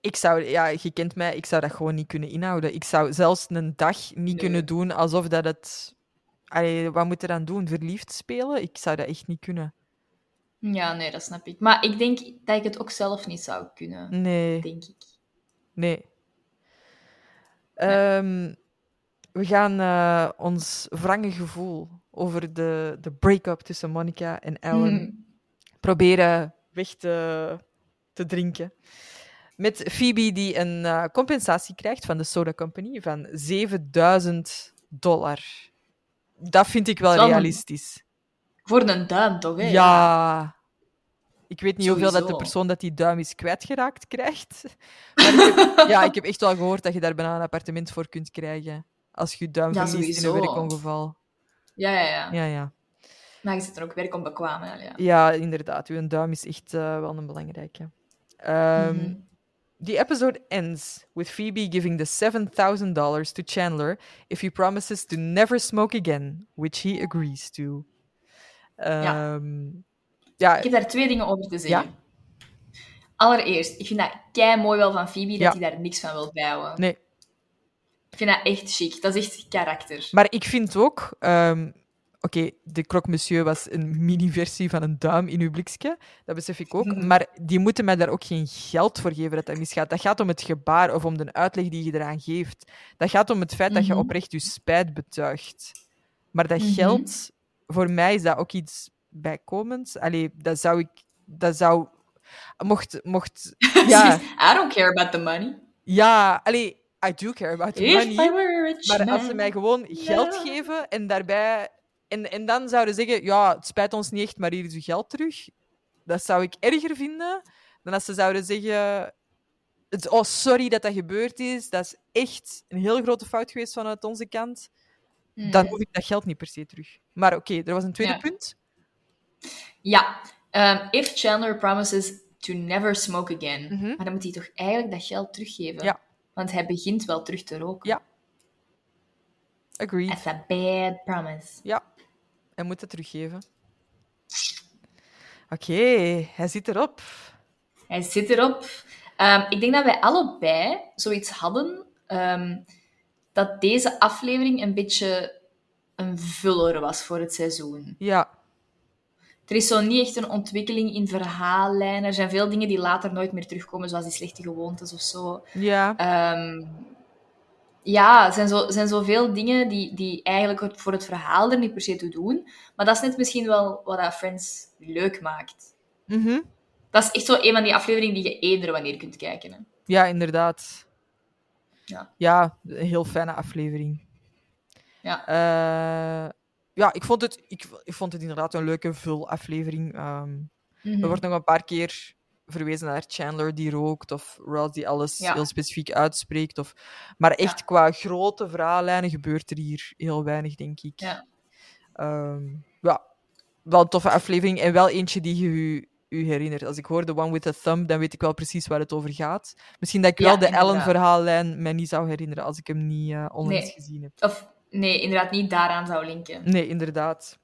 Speaker 1: Ik zou, ja, je kent mij, ik zou dat gewoon niet kunnen inhouden. Ik zou zelfs een dag niet
Speaker 2: Nee.
Speaker 1: kunnen doen alsof dat het. Allee, wat moet er dan doen? Verliefd spelen? Ik zou dat echt niet kunnen.
Speaker 2: Ja, nee, dat snap ik. Maar ik denk dat ik het ook zelf niet zou kunnen,
Speaker 1: Nee.
Speaker 2: denk ik.
Speaker 1: Nee. Ehm, we gaan eh, ons wrange gevoel over de, de break-up tussen Monica en Ellen
Speaker 2: Mhm.
Speaker 1: proberen weg te, te drinken. Met Phoebe die een eh, compensatie krijgt van de Soda Company van 7000 dollar. Dat vind ik wel
Speaker 2: wel
Speaker 1: realistisch.
Speaker 2: Voor een duim toch, hè?
Speaker 1: Ja. Ik weet niet hoeveel dat de persoon dat die duim is kwijtgeraakt krijgt. Maar ik heb, ja, ik heb echt wel gehoord dat je daar bijna een appartement voor kunt krijgen. Als je je duim
Speaker 2: Ja,
Speaker 1: verliest in een werkongeval.
Speaker 2: Ja, ja, ja.
Speaker 1: Ja, ja.
Speaker 2: Maar je zit er ook werk onbekwaam, hè? Ja.
Speaker 1: ja inderdaad. Uw duim is echt eh, wel een belangrijke. The episode ends with Phoebe giving the $7,000 to Chandler if he promises to never smoke again, which he agrees to.
Speaker 2: Ja.
Speaker 1: Ehm, ja,
Speaker 2: Ik heb daar twee dingen over te zeggen.
Speaker 1: Ja?
Speaker 2: Allereerst, ik vind dat kei mooi wel van Phoebe dat hij daar niks van wil bijhouden.
Speaker 1: nee.
Speaker 2: Ik vind dat echt chic. Dat is echt karakter.
Speaker 1: Maar ik vind ook... ehm, Oké, de croque monsieur was een mini-versie van een duim in uw blikje. Dat besef ik ook. Maar die moeten mij daar ook geen geld voor geven dat dat misgaat. Dat gaat om het gebaar of om de uitleg die je eraan geeft. Dat gaat om het feit dat je
Speaker 2: Mhm.
Speaker 1: oprecht je spijt betuigt. Maar dat
Speaker 2: Mhm.
Speaker 1: geld, voor mij is dat ook iets bijkomends. Allee, dat zou ik... Dat zou... Mocht... mocht ja,
Speaker 2: I don't care about the money.
Speaker 1: ja, allee, I do care about the
Speaker 2: If
Speaker 1: money. Maar als ze mij gewoon geld geven en daarbij... En, en dan zouden zeggen, ja, het spijt ons niet echt, maar hier is uw geld terug. Dat zou ik erger vinden dan als ze zouden zeggen... Oh, sorry dat dat gebeurd is. Dat is echt een heel grote fout geweest vanuit onze kant. Dan
Speaker 2: Mhm.
Speaker 1: hoef ik dat geld niet per se terug. Maar oké, er was een tweede
Speaker 2: Ja.
Speaker 1: punt.
Speaker 2: Ja. Ehm, if Chandler promises to never smoke again.
Speaker 1: Mhm.
Speaker 2: Maar dan moet hij toch eigenlijk dat geld teruggeven?
Speaker 1: Ja.
Speaker 2: Want hij begint wel terug te roken.
Speaker 1: Ja. Agreed.
Speaker 2: That's a bad promise.
Speaker 1: Ja, hij moet het teruggeven. Oké, hij zit erop.
Speaker 2: Hij zit erop. Ehm, ik denk dat wij allebei zoiets hadden ehm, dat deze aflevering een beetje een vuller was voor het seizoen.
Speaker 1: Ja.
Speaker 2: Er is zo niet echt een ontwikkeling in verhaallijnen. Er zijn veel dingen die later nooit meer terugkomen, zoals die slechte gewoontes of zo.
Speaker 1: Ja.
Speaker 2: Ehm, ja, er zijn, zo, zijn zoveel dingen die, die eigenlijk voor het verhaal er niet per se toe doen. Maar dat is net misschien wel wat dat Friends leuk maakt.
Speaker 1: Mhm.
Speaker 2: Dat is echt zo een van die afleveringen die je eender wanneer kunt kijken. Hè.
Speaker 1: Ja, inderdaad.
Speaker 2: Ja.
Speaker 1: Ja, een heel fijne aflevering.
Speaker 2: Ja.
Speaker 1: Eh, ja, ik vond, het, ik, ik vond het inderdaad een leuke vul-aflevering. Ehm,
Speaker 2: Mhm.
Speaker 1: Er wordt nog een paar keer verwezen naar Chandler die rookt, of Ross die alles
Speaker 2: Ja.
Speaker 1: heel specifiek uitspreekt. Of... Maar echt qua grote verhaallijnen gebeurt er hier heel weinig, denk ik.
Speaker 2: Ja.
Speaker 1: Ehm, ja, wel een toffe aflevering en wel eentje die je u, herinnert. Als ik hoor The One with the Thumb, dan weet ik wel precies waar het over gaat. Misschien dat ik
Speaker 2: Ja,
Speaker 1: wel de. Ellen-verhaallijn mij niet zou herinneren als ik hem niet eh onlangs
Speaker 2: Nee.
Speaker 1: gezien heb.
Speaker 2: Of nee, inderdaad niet daaraan zou linken.
Speaker 1: Nee, inderdaad.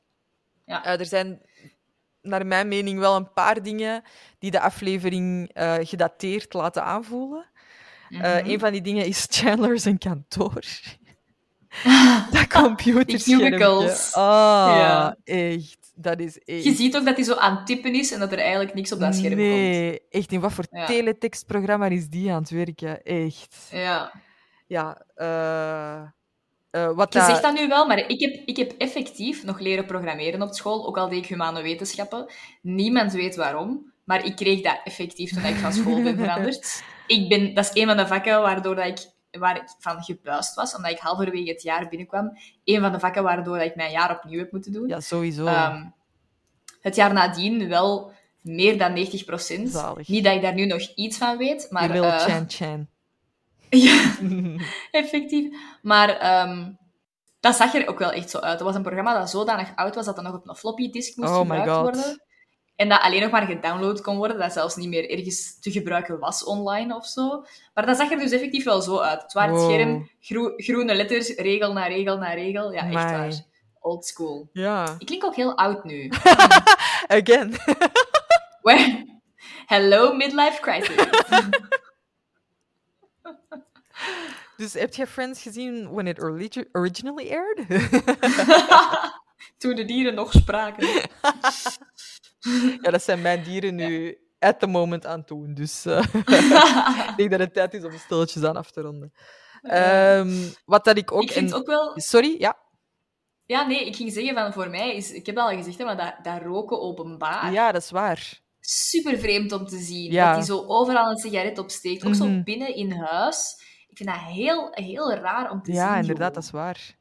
Speaker 2: Ja.
Speaker 1: Eh, er zijn, naar mijn mening, wel een paar dingen die de aflevering eh, gedateerd laten aanvoelen.
Speaker 2: Mhm.
Speaker 1: een van die dingen is Chandler zijn kantoor. dat computerschermpje.
Speaker 2: cubicles.
Speaker 1: Ah,
Speaker 2: Ja.
Speaker 1: echt. Dat is echt...
Speaker 2: Je ziet ook dat hij zo aan het typen is en dat er eigenlijk niks op dat scherm komt.
Speaker 1: Nee, echt. In wat voor
Speaker 2: Ja.
Speaker 1: teletextprogramma is die aan het werken? Echt.
Speaker 2: Ja.
Speaker 1: Ja. eh, eh, wat
Speaker 2: Je
Speaker 1: dat-
Speaker 2: zegt dat nu wel, maar ik heb, ik heb effectief nog leren programmeren op school, ook al deed ik humane wetenschappen. Niemand weet waarom, maar ik kreeg dat effectief toen ik van school ben veranderd. Ik ben, dat is een van de vakken waardoor dat ik, waar ik van gebuist was, omdat ik halverwege het jaar binnenkwam. Een van de vakken waardoor ik mijn jaar opnieuw heb moeten doen.
Speaker 1: Ja, sowieso.
Speaker 2: Ehm, het jaar nadien wel meer dan 90 procent. Niet dat ik daar nu nog iets van weet, maar...
Speaker 1: Little
Speaker 2: eh,
Speaker 1: Chan Chan.
Speaker 2: ja, effectief. Maar ehm, dat zag er ook wel echt zo uit. Het was een programma dat zodanig oud was dat dat nog op een floppy disk moest
Speaker 1: Oh my
Speaker 2: gebruikt
Speaker 1: God.
Speaker 2: worden. En dat alleen nog maar gedownload kon worden, dat zelfs niet meer ergens te gebruiken was online of zo. Maar dat zag er dus effectief wel zo uit. Zwart
Speaker 1: Wow.
Speaker 2: scherm, groe- groene letters, regel na regel na regel. Ja, echt waar. Old school.
Speaker 1: Ja.
Speaker 2: Ik klink ook heel oud nu.
Speaker 1: Again.
Speaker 2: Where- Hello, midlife crisis.
Speaker 1: Dus heb je Friends gezien when it origi- originally aired?
Speaker 2: Toen de dieren nog spraken.
Speaker 1: ja, dat zijn mijn dieren nu at the moment aan het doen. Dus eh, ik denk dat het tijd is om stilletjes aan af te ronden. Ehm, wat dat ik ook...
Speaker 2: ik vind
Speaker 1: en-
Speaker 2: ook wel...
Speaker 1: Sorry, ja.
Speaker 2: Ja, nee, ik ging zeggen van voor mij is... Ik heb al gezegd, hè, maar dat, dat roken openbaar...
Speaker 1: Ja, dat is waar.
Speaker 2: Super vreemd om te zien.
Speaker 1: Ja.
Speaker 2: Dat hij zo overal een sigaret opsteekt. Ook zo
Speaker 1: Mhm.
Speaker 2: binnen in huis. Ik vind dat heel, heel raar om te zien.
Speaker 1: Ja, inderdaad, dat is waar.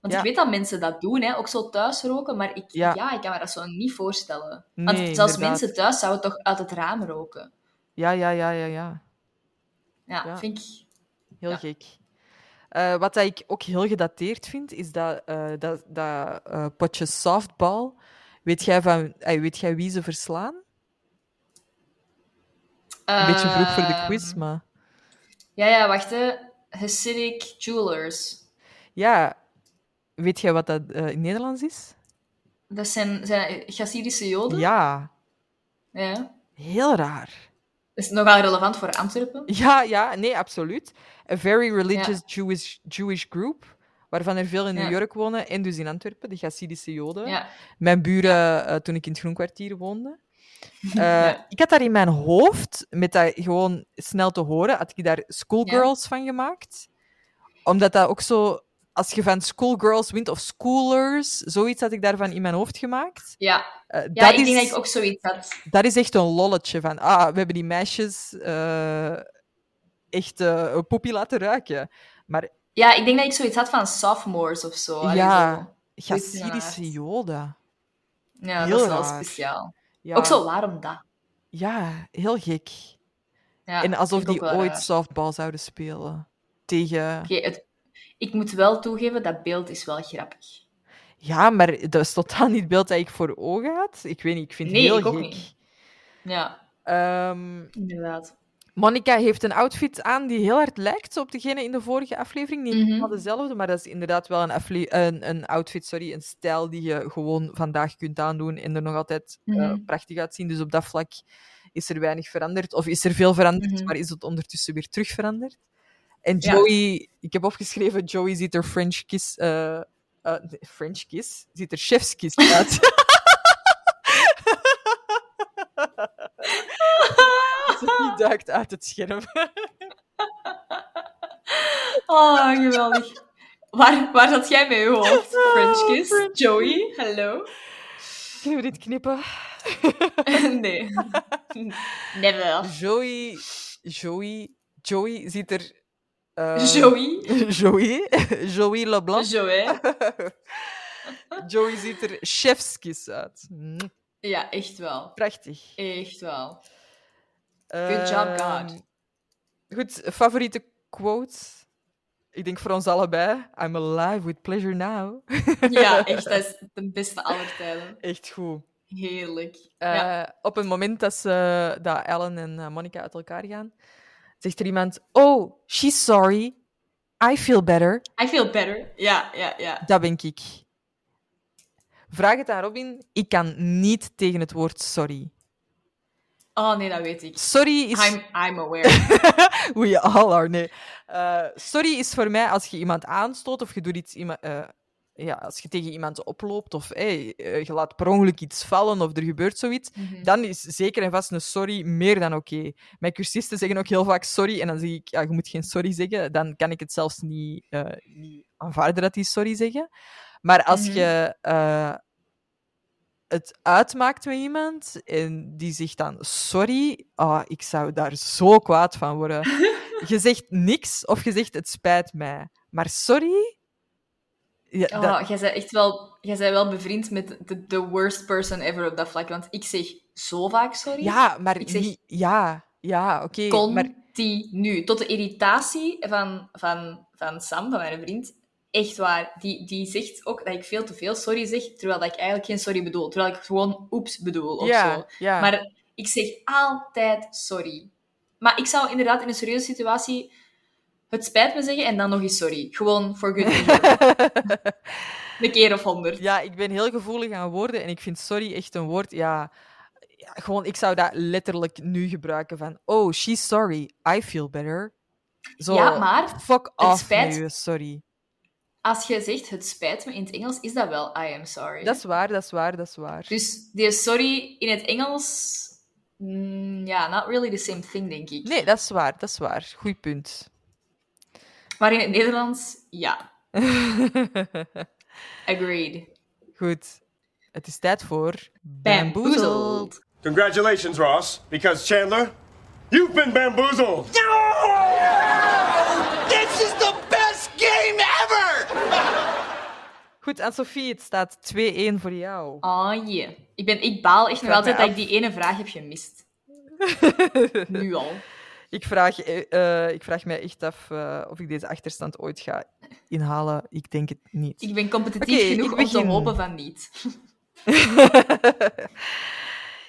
Speaker 2: Want
Speaker 1: ja.
Speaker 2: ik weet dat mensen dat doen, hè, ook zo thuis roken, maar ik,
Speaker 1: Ja.
Speaker 2: ja. ik kan me dat zo niet voorstellen. Want zelfs
Speaker 1: inderdaad.
Speaker 2: mensen thuis zouden toch uit het raam roken.
Speaker 1: Ja, ja, ja, ja, ja.
Speaker 2: Ja,
Speaker 1: Ja.
Speaker 2: vind ik...
Speaker 1: Heel gek. Eh, wat dat ik ook heel gedateerd vind, is dat, eh, dat, dat eh, potje softball. Weet jij, van, weet jij wie ze verslaan? Een beetje vroeg voor de
Speaker 2: Ehm,
Speaker 1: quiz, maar...
Speaker 2: Ja, ja, wacht, hè. Hasidic Jewelers.
Speaker 1: Ja, weet jij wat dat eh, in Nederlands is?
Speaker 2: Dat zijn, zijn Chassidische Joden.
Speaker 1: Ja,
Speaker 2: ja.
Speaker 1: heel raar.
Speaker 2: Is nogal relevant voor Antwerpen.
Speaker 1: Ja, ja, nee, absoluut. A very religious Jewish, Jewish group, waarvan er veel in New
Speaker 2: Ja.
Speaker 1: York wonen en dus in Antwerpen, de Hasidische Joden.
Speaker 2: Ja.
Speaker 1: Mijn buren, eh, toen ik in het Groenkwartier woonde. Eh. Ik had daar in mijn hoofd, met dat gewoon snel te horen, had ik daar schoolgirls van gemaakt. Omdat dat ook zo... Als je van schoolgirls wint, of schoolers, zoiets had ik daarvan in mijn hoofd gemaakt.
Speaker 2: Ja,
Speaker 1: Eh,
Speaker 2: ja
Speaker 1: dat,
Speaker 2: ik
Speaker 1: is,
Speaker 2: denk dat ik ook zoiets had.
Speaker 1: dat is echt een lolletje van... Ah, we hebben die meisjes eh, echt eh, een poepie laten ruiken. Maar
Speaker 2: Ja, ik denk dat ik zoiets had van sophomores of zo.
Speaker 1: Ja,
Speaker 2: aard.
Speaker 1: joden.
Speaker 2: Ja,
Speaker 1: heel
Speaker 2: dat is wel
Speaker 1: raar.
Speaker 2: speciaal.
Speaker 1: Ja.
Speaker 2: Ook zo, waarom dat?
Speaker 1: Ja, heel gek.
Speaker 2: Ja,
Speaker 1: en alsof die ooit
Speaker 2: raar.
Speaker 1: softball zouden spelen. Tegen...
Speaker 2: Het... Ik moet wel toegeven, dat beeld is wel grappig.
Speaker 1: Ja, maar dat is totaal niet het beeld dat ik voor ogen had. Ik weet niet, ik vind het
Speaker 2: Nee,
Speaker 1: heel
Speaker 2: ik ook niet. Ja,
Speaker 1: Ehm,
Speaker 2: inderdaad.
Speaker 1: Monica heeft een outfit aan die heel hard lijkt op degene in de vorige aflevering. Niet
Speaker 2: Mhm.
Speaker 1: helemaal dezelfde, maar dat is inderdaad wel een, een, een outfit, sorry, een stijl die je gewoon vandaag kunt aandoen en er nog altijd
Speaker 2: Mhm.
Speaker 1: prachtig uitzien. Dus op dat vlak is er weinig veranderd. Of is er veel veranderd,
Speaker 2: Mhm.
Speaker 1: maar is het ondertussen weer terug veranderd. En
Speaker 2: Ja.
Speaker 1: Joey, ik heb opgeschreven, Joey ziet er French kiss... eh, eh, French kiss? Ziet er chef's kiss uit. Die duikt uit het scherm.
Speaker 2: Oh, geweldig. Waar, waar zat jij met je hoofd? French kiss? Joey? Hallo?
Speaker 1: Kunnen we dit knippen?
Speaker 2: nee. Never.
Speaker 1: Joey... Joey... Joey ziet er... eh,
Speaker 2: Joey?
Speaker 1: Joey? Joey LeBlanc?
Speaker 2: Joey?
Speaker 1: Joey ziet er chefskiss uit.
Speaker 2: Ja, echt wel.
Speaker 1: Prachtig.
Speaker 2: Echt wel. Good job,
Speaker 1: Ehm,
Speaker 2: God.
Speaker 1: Goed, favoriete quote? Ik denk voor ons allebei. I'm alive with pleasure now.
Speaker 2: Ja, echt. Dat is de beste aller tijden.
Speaker 1: Echt goed.
Speaker 2: Heerlijk.
Speaker 1: Eh,
Speaker 2: ja.
Speaker 1: Op een moment dat, ze, dat Ellen en eh, Monica uit elkaar gaan, zegt er iemand: Oh, she's sorry. I feel better.
Speaker 2: I feel better. Ja, ja, ja.
Speaker 1: Dat ben ik. Vraag het aan Robin. Ik kan niet tegen het woord sorry.
Speaker 2: Oh, nee, dat weet ik.
Speaker 1: Sorry is.
Speaker 2: I'm, I'm aware.
Speaker 1: We all are, nee. Eh, sorry is voor mij als je iemand aanstoot of je doet iets. eh, ja, als je tegen iemand oploopt of hey, eh, je laat per ongeluk iets vallen of er gebeurt zoiets,
Speaker 2: Mhm.
Speaker 1: dan is zeker en vast een sorry meer dan oké. Mijn cursisten zeggen ook heel vaak sorry en dan zeg ik, ja, je moet geen sorry zeggen. Dan kan ik het zelfs niet, eh, niet aanvaarden dat die sorry zeggen. Maar als
Speaker 2: Mhm.
Speaker 1: je eh, het uitmaakt met iemand en die zegt dan sorry, ah, ik zou daar zo kwaad van worden. je zegt niks of je zegt het spijt mij. Maar sorry? Ja, dat-
Speaker 2: Oh, jij bent echt wel, jij bent wel bevriend met de, de worst person ever op dat vlak. Want ik zeg zo vaak sorry.
Speaker 1: ja, maar
Speaker 2: Ik zeg-
Speaker 1: niet- ja, ja, oké. maar
Speaker 2: Continu. Tot de irritatie van, van, van Sam, van mijn vriend. Echt waar. Die, die zegt ook dat ik veel te veel sorry zeg, terwijl dat ik eigenlijk geen sorry bedoel. Terwijl ik gewoon oeps bedoel of
Speaker 1: ja,
Speaker 2: zo.
Speaker 1: ja.
Speaker 2: Maar ik zeg altijd sorry. Maar ik zou inderdaad in een serieuze situatie het spijt me zeggen en dan nog eens sorry. Gewoon for good. Een keer of honderd.
Speaker 1: Ja, ik ben heel gevoelig aan woorden en ik vind sorry echt een woord. Ja, ja, gewoon, ik zou dat letterlijk nu gebruiken van. Oh, she's sorry. I feel better. Zo,
Speaker 2: Ja, maar
Speaker 1: Fuck off
Speaker 2: spijt-
Speaker 1: sorry.
Speaker 2: Als je zegt het spijt me in het Engels, is dat wel I am sorry.
Speaker 1: Dat is waar, dat is waar, dat is waar.
Speaker 2: Dus die sorry in het Engels, mm, ja, not really the same thing, denk ik.
Speaker 1: Nee, dat is waar, dat is waar. Goeie punt.
Speaker 2: Maar in het Nederlands, ja. Agreed.
Speaker 1: Goed. Het is tijd voor...
Speaker 2: Bamboozled.
Speaker 6: Congratulations, Ross, because Chandler, you've been bamboozled.
Speaker 7: This is the best game ever!
Speaker 1: Goed, aan Sophie, het staat 2-1 voor jou.
Speaker 2: Oh yeah. Ik, ben, ik baal echt nog altijd dat ik die ene vraag heb gemist. nu al.
Speaker 1: Ik vraag, eh, ik vraag mij echt af eh, of ik deze achterstand ooit ga inhalen. Ik denk het niet.
Speaker 2: Ik ben competitief genoeg
Speaker 1: ik
Speaker 2: om te hopen van niet.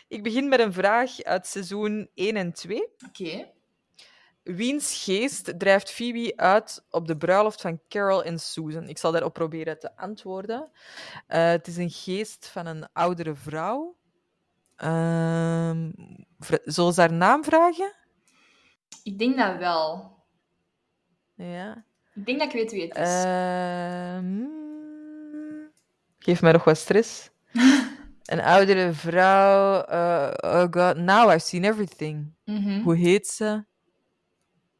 Speaker 1: ik begin met een vraag uit seizoen 1 en 2.
Speaker 2: Oké.
Speaker 1: Wiens geest drijft Phoebe uit op de bruiloft van Carol en Susan? Ik zal daarop proberen te antwoorden. Eh, het is een geest van een oudere vrouw. Ehm vra- zullen ze haar naam vragen?
Speaker 2: Ik denk dat wel.
Speaker 1: Ja.
Speaker 2: Ik denk dat ik weet wie het is.
Speaker 1: Ehm, geef mij nog wat stress. een oudere vrouw. eh, oh god, now I've seen everything.
Speaker 2: Mhm.
Speaker 1: Hoe heet ze?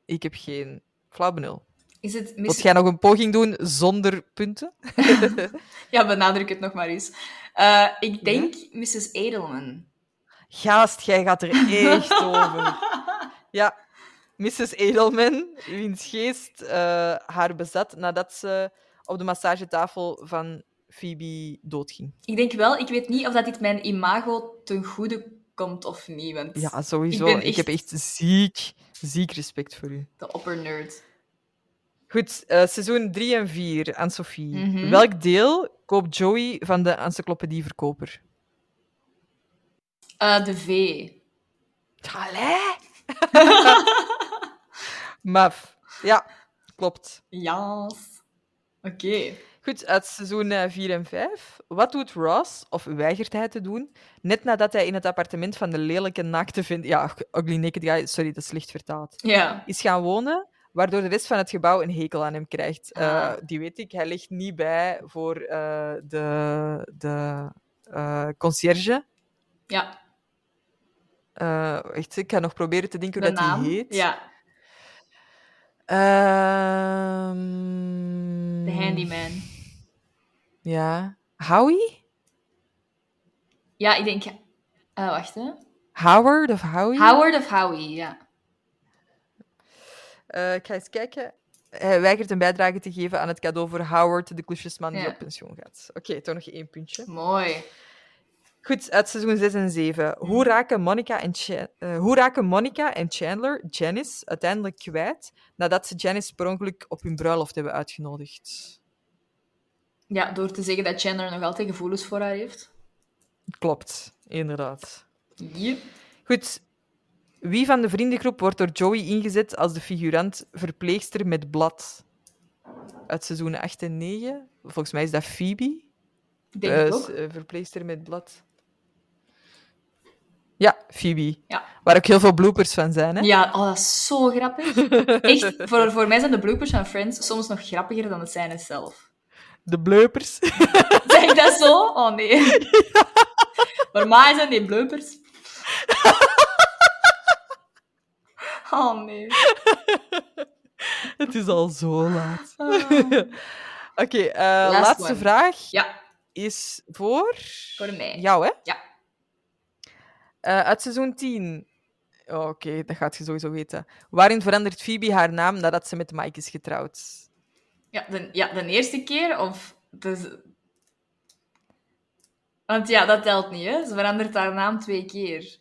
Speaker 1: Ik heb geen flauw benul.
Speaker 2: Is het
Speaker 1: Wilt
Speaker 2: Miss...
Speaker 1: jij nog een poging doen zonder punten?
Speaker 2: Ja, benadruk het nog maar eens. Eh, ik denk Mrs. Edelman.
Speaker 1: Gast, jij gaat er echt over. Ja, Mrs. Edelman, wiens geest eh, haar bezat nadat ze op de massagetafel van Phoebe doodging.
Speaker 2: Ik denk wel, ik weet niet of dat dit mijn imago ten goede komt of niet. Want
Speaker 1: Ja, sowieso.
Speaker 2: Ik
Speaker 1: heb echt ziek, ziek respect voor u.
Speaker 2: de opper nerd.
Speaker 1: Goed, eh, seizoen 3 en 4, aan Sophie.
Speaker 2: Mhm.
Speaker 1: Welk deel koopt Joey van de encyclopedieverkoper?
Speaker 2: Eh, de V.
Speaker 1: Allee! Maf. Ja, klopt.
Speaker 2: Yes. Oké.
Speaker 1: Goed, uit seizoen 4 en 5. Wat doet Ross, of weigert hij te doen, net nadat hij in het appartement van de lelijke naakte vindt... Ja, ugly naked guy, sorry, dat is slecht vertaald.
Speaker 2: Ja.
Speaker 1: Is gaan wonen, waardoor de rest van het gebouw een hekel aan hem krijgt. Eh,
Speaker 2: Ah.
Speaker 1: die weet ik, hij ligt niet bij voor eh, de, de eh, conciërge.
Speaker 2: Ja.
Speaker 1: Eh, echt, ik ga nog proberen te denken
Speaker 2: De
Speaker 1: hoe dat
Speaker 2: naam.
Speaker 1: die heet.
Speaker 2: Ja.
Speaker 1: Ehm,
Speaker 2: De handyman.
Speaker 1: Ja. Howie?
Speaker 2: Ja, ik denk... eh, wacht, hè.
Speaker 1: Howard of Howie?
Speaker 2: Howard of Howie, ja.
Speaker 1: Eh, ik ga eens kijken. Hij weigert een bijdrage te geven aan het cadeau voor Howard, de klusjesman die
Speaker 2: Ja.
Speaker 1: op pensioen gaat. Oké, toch nog één puntje.
Speaker 2: Mooi.
Speaker 1: Goed, uit seizoen 6 en 7. Hoe raken Monica en, eh, hoe raken Monica en Chandler Janice uiteindelijk kwijt nadat ze Janice per ongeluk op hun bruiloft hebben uitgenodigd?
Speaker 2: Ja, door te zeggen dat Chandler nog altijd gevoelens voor haar heeft.
Speaker 1: Klopt, inderdaad.
Speaker 2: Yep.
Speaker 1: Goed. Wie van de vriendengroep wordt door Joey ingezet als de figurant verpleegster met blad? Uit seizoen 8 en 9. Volgens mij is dat Phoebe.
Speaker 2: Denk ook.
Speaker 1: eh, verpleegster met blad. Ja, Phoebe.
Speaker 2: Ja.
Speaker 1: Waar ook heel veel bloopers van zijn. Hè?
Speaker 2: Ja, oh, dat is zo grappig. Echt, voor, voor mij zijn de bloopers van Friends soms nog grappiger dan de scènes zelf.
Speaker 1: De bloopers.
Speaker 2: Zeg ik dat zo? Oh nee. Voor mij zijn die bloopers. Oh nee.
Speaker 1: Het is al zo laat.
Speaker 2: Ah.
Speaker 1: Oké, eh, laatste
Speaker 2: one.
Speaker 1: vraag
Speaker 2: Ja,
Speaker 1: is voor...
Speaker 2: voor mij.
Speaker 1: Jou, hè?
Speaker 2: Ja.
Speaker 1: Eh, uit seizoen 10. Oh, Oké, dat gaat je sowieso weten. Waarin verandert Phoebe haar naam nadat ze met Mike is getrouwd?
Speaker 2: Ja, de, ja, de eerste keer of... De... Want ja, dat telt niet, hè. Ze verandert haar naam twee keer.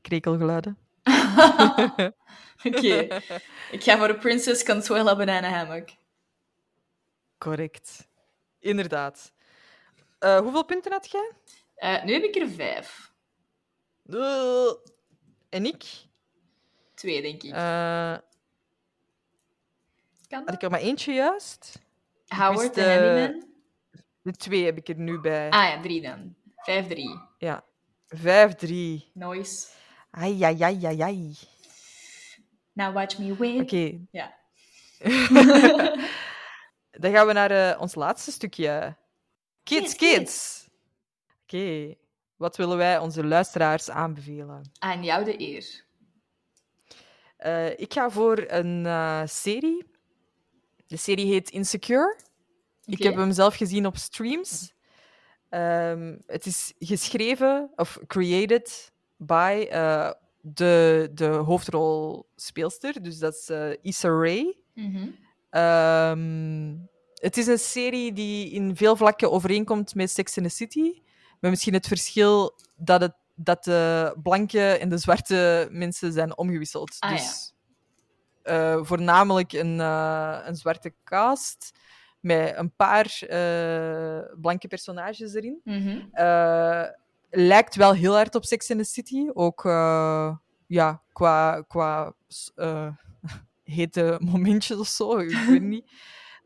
Speaker 1: Krekelgeluiden.
Speaker 2: Oké. Ik ga voor de Princess Consuela Banana Hammock.
Speaker 1: Correct. Inderdaad. Eh, hoeveel punten had jij?
Speaker 2: Eh, nu heb ik er vijf.
Speaker 1: Eh, en ik?
Speaker 2: Twee, denk ik. Kan
Speaker 1: had ik er maar eentje juist?
Speaker 2: Howard
Speaker 1: wist,
Speaker 2: de Handyman?
Speaker 1: De twee heb ik er nu bij.
Speaker 2: Ah ja, drie dan. Vijf, drie.
Speaker 1: Ja. Vijf, drie.
Speaker 2: Nice.
Speaker 1: Ai, ai, ai, ai, ai.
Speaker 2: Now watch me win.
Speaker 1: Oké,
Speaker 2: Ja.
Speaker 1: dan gaan we naar ons laatste stukje. Kids,
Speaker 2: Kids,
Speaker 1: kids. Oké, wat willen wij onze luisteraars aanbevelen?
Speaker 2: Aan jou de eer.
Speaker 1: Eh, ik ga voor een eh, serie. De serie heet Insecure. Ik heb hem zelf gezien op streams. Ehm, het is geschreven of created by eh, de, de hoofdrolspeelster. Dus dat is Issa Rae.
Speaker 2: Mhm.
Speaker 1: Ehm, het is een serie die in veel vlakken overeenkomt met Sex and the City. Met misschien het verschil dat, het, dat de blanke en de zwarte mensen zijn omgewisseld.
Speaker 2: Ah,
Speaker 1: dus eh, voornamelijk een, eh, een zwarte cast met een paar eh, blanke personages erin.
Speaker 2: Mhm.
Speaker 1: Lijkt wel heel hard op Sex and the City. Ook ja, qua, qua hete momentjes of zo. Ik weet niet.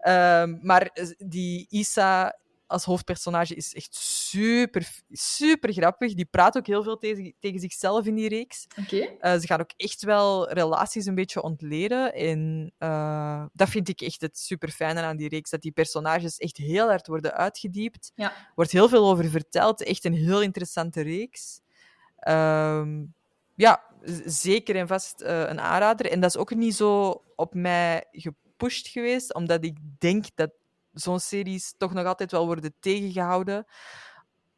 Speaker 1: Ehm, maar die Isa als hoofdpersonage is echt super, super grappig. Die praat ook heel veel tegen, tegen zichzelf in die reeks.
Speaker 2: Oké.
Speaker 1: Eh, ze gaan ook echt wel relaties een beetje ontleden. En eh, dat vind ik echt het super fijne aan die reeks. Dat die personages echt heel hard worden uitgediept.
Speaker 2: Ja.
Speaker 1: Er wordt heel veel over verteld. Echt een heel interessante reeks. Ehm, ja, zeker en vast eh, een aanrader. En dat is ook niet zo op mij gepusht geweest, omdat ik denk dat zo'n series toch nog altijd wel worden tegengehouden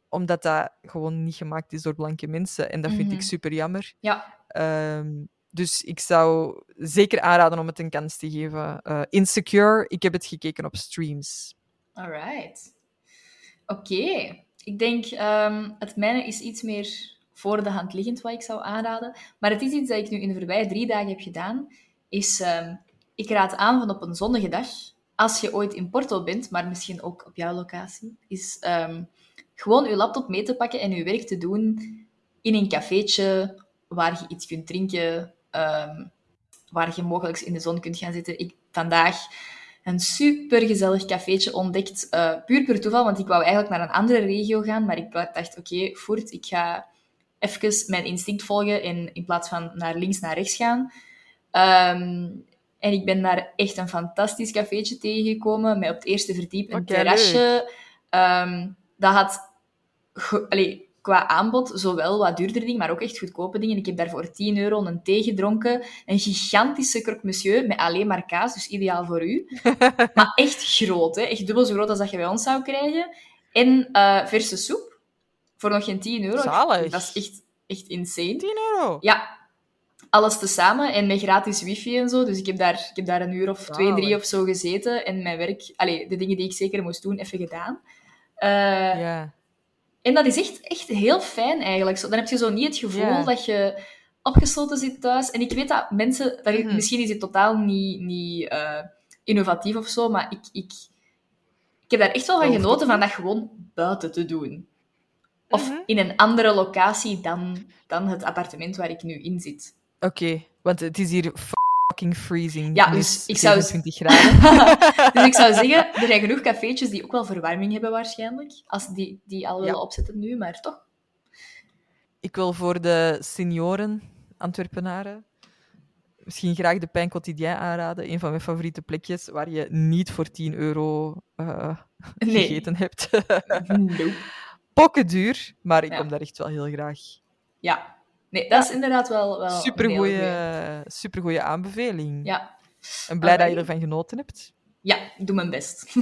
Speaker 1: omdat dat gewoon niet gemaakt is door blanke mensen. En dat vind ik
Speaker 2: Mhm.
Speaker 1: super jammer.
Speaker 2: Ja.
Speaker 1: Ehm, dus ik zou zeker aanraden om het een kans te geven. Eh, Insecure, ik heb het gekeken op streams.
Speaker 2: Alright. Oké. Ik denk, ehm, het mijne is iets meer voor de hand liggend wat ik zou aanraden. Maar het is iets dat ik nu in de voorbije drie dagen heb gedaan. Is, ehm, ik raad aan van op een zonnige dag, als je ooit in Porto bent, maar misschien ook op jouw locatie, is ehm, gewoon je laptop mee te pakken en je werk te doen in een cafeetje waar je iets kunt drinken, ehm, waar je mogelijk in de zon kunt gaan zitten. Ik vandaag een supergezellig cafeetje ontdekt, uh, puur per toeval, want ik wou eigenlijk naar een andere regio gaan, maar ik dacht, oké, okay, voert, ik ga even mijn instinct volgen en in plaats van naar links naar rechts gaan. Ehm, en ik ben daar echt een fantastisch cafeetje tegengekomen, met op het eerste verdiep een okay, terrasje. Um, dat had allee, qua aanbod zowel wat duurder dingen, maar ook echt goedkope dingen. Ik heb daar voor 10 euro een thee gedronken. Een gigantische croque monsieur met alleen maar kaas, dus ideaal voor u. maar echt groot, hè? echt dubbel zo groot als dat je bij ons zou krijgen. En uh, verse soep voor nog geen 10 euro.
Speaker 1: Zalig.
Speaker 2: Dat is echt, echt insane.
Speaker 1: 10 euro?
Speaker 2: Ja. Alles tezamen en met gratis wifi en zo. Dus ik heb daar, ik heb daar een uur of twee, drie of zo gezeten. En mijn werk, allee, de dingen die ik zeker moest doen, even gedaan. Uh,
Speaker 1: ja.
Speaker 2: En dat is echt, echt heel fijn eigenlijk. Zo, dan heb je zo niet het gevoel dat je opgesloten zit thuis. En ik weet dat mensen, dat, mhm. misschien is het totaal niet, niet uh, innovatief of zo, maar ik, ik, ik heb daar echt wel van genoten van dat gewoon buiten te doen. Of mhm. in een andere locatie dan, dan het appartement waar ik nu in zit.
Speaker 1: Oké, want het is hier fucking freezing.
Speaker 2: Ja, dus ik zou...
Speaker 1: graden.
Speaker 2: dus ik zou zeggen, er zijn genoeg cafeetjes die ook wel verwarming hebben waarschijnlijk. Als die, die al willen opzetten nu, maar toch.
Speaker 1: Ik wil voor de senioren, Antwerpenaren, misschien graag de Pain Quotidien aanraden. Een van mijn favoriete plekjes waar je niet voor 10 euro uh, nee. gegeten hebt.
Speaker 2: nope.
Speaker 1: Pokken duur, maar ik kom daar echt wel heel graag.
Speaker 2: Ja, Nee, dat is inderdaad wel, wel
Speaker 1: supergoeie, aanbeveling.
Speaker 2: Ja.
Speaker 1: En blij dat je ervan genoten hebt.
Speaker 2: Ja, ik doe mijn best.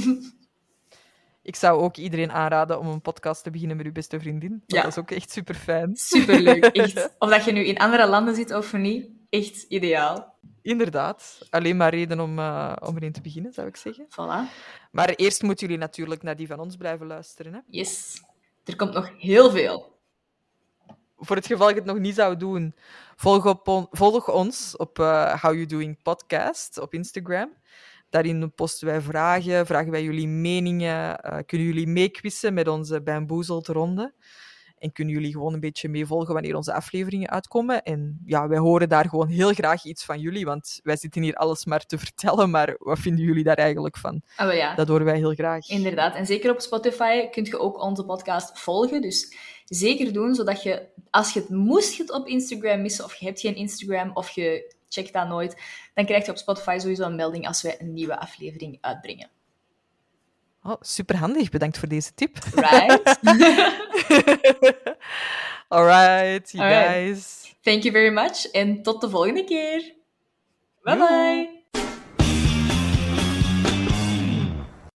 Speaker 1: ik zou ook iedereen aanraden om een podcast te beginnen met uw beste vriendin. Ja. Dat is ook echt super fijn.
Speaker 2: Superleuk, echt. Of dat je nu in andere landen zit of niet, echt ideaal.
Speaker 1: Inderdaad. Alleen maar reden om, uh, om erin te beginnen, zou ik zeggen.
Speaker 2: Voilà.
Speaker 1: Maar eerst moeten jullie natuurlijk naar die van ons blijven luisteren. Hè?
Speaker 2: Yes. Er komt nog heel veel
Speaker 1: voor het geval ik het nog niet zou doen, volg, op volg ons op uh, How You Doing Podcast op Instagram. Daarin posten wij vragen, vragen wij jullie meningen, uh, kunnen jullie meekwissen met onze Bamboezeld ronde. En kunnen jullie gewoon een beetje meevolgen wanneer onze afleveringen uitkomen. En ja, wij horen daar gewoon heel graag iets van jullie, want wij zitten hier alles maar te vertellen. Maar wat vinden jullie daar eigenlijk van?
Speaker 2: Oh, ja.
Speaker 1: Dat horen wij heel graag.
Speaker 2: Inderdaad. En zeker op Spotify kunt je ook onze podcast volgen. Dus zeker doen, zodat je, als je het moest je het op Instagram missen, of je hebt geen Instagram, of je checkt dat nooit, dan krijg je op Spotify sowieso een melding als wij een nieuwe aflevering uitbrengen.
Speaker 1: Oh, superhandig. Bedankt voor deze tip.
Speaker 2: Right.
Speaker 1: Alright, you guys.
Speaker 2: Thank you very much en tot de volgende keer. Bye bye.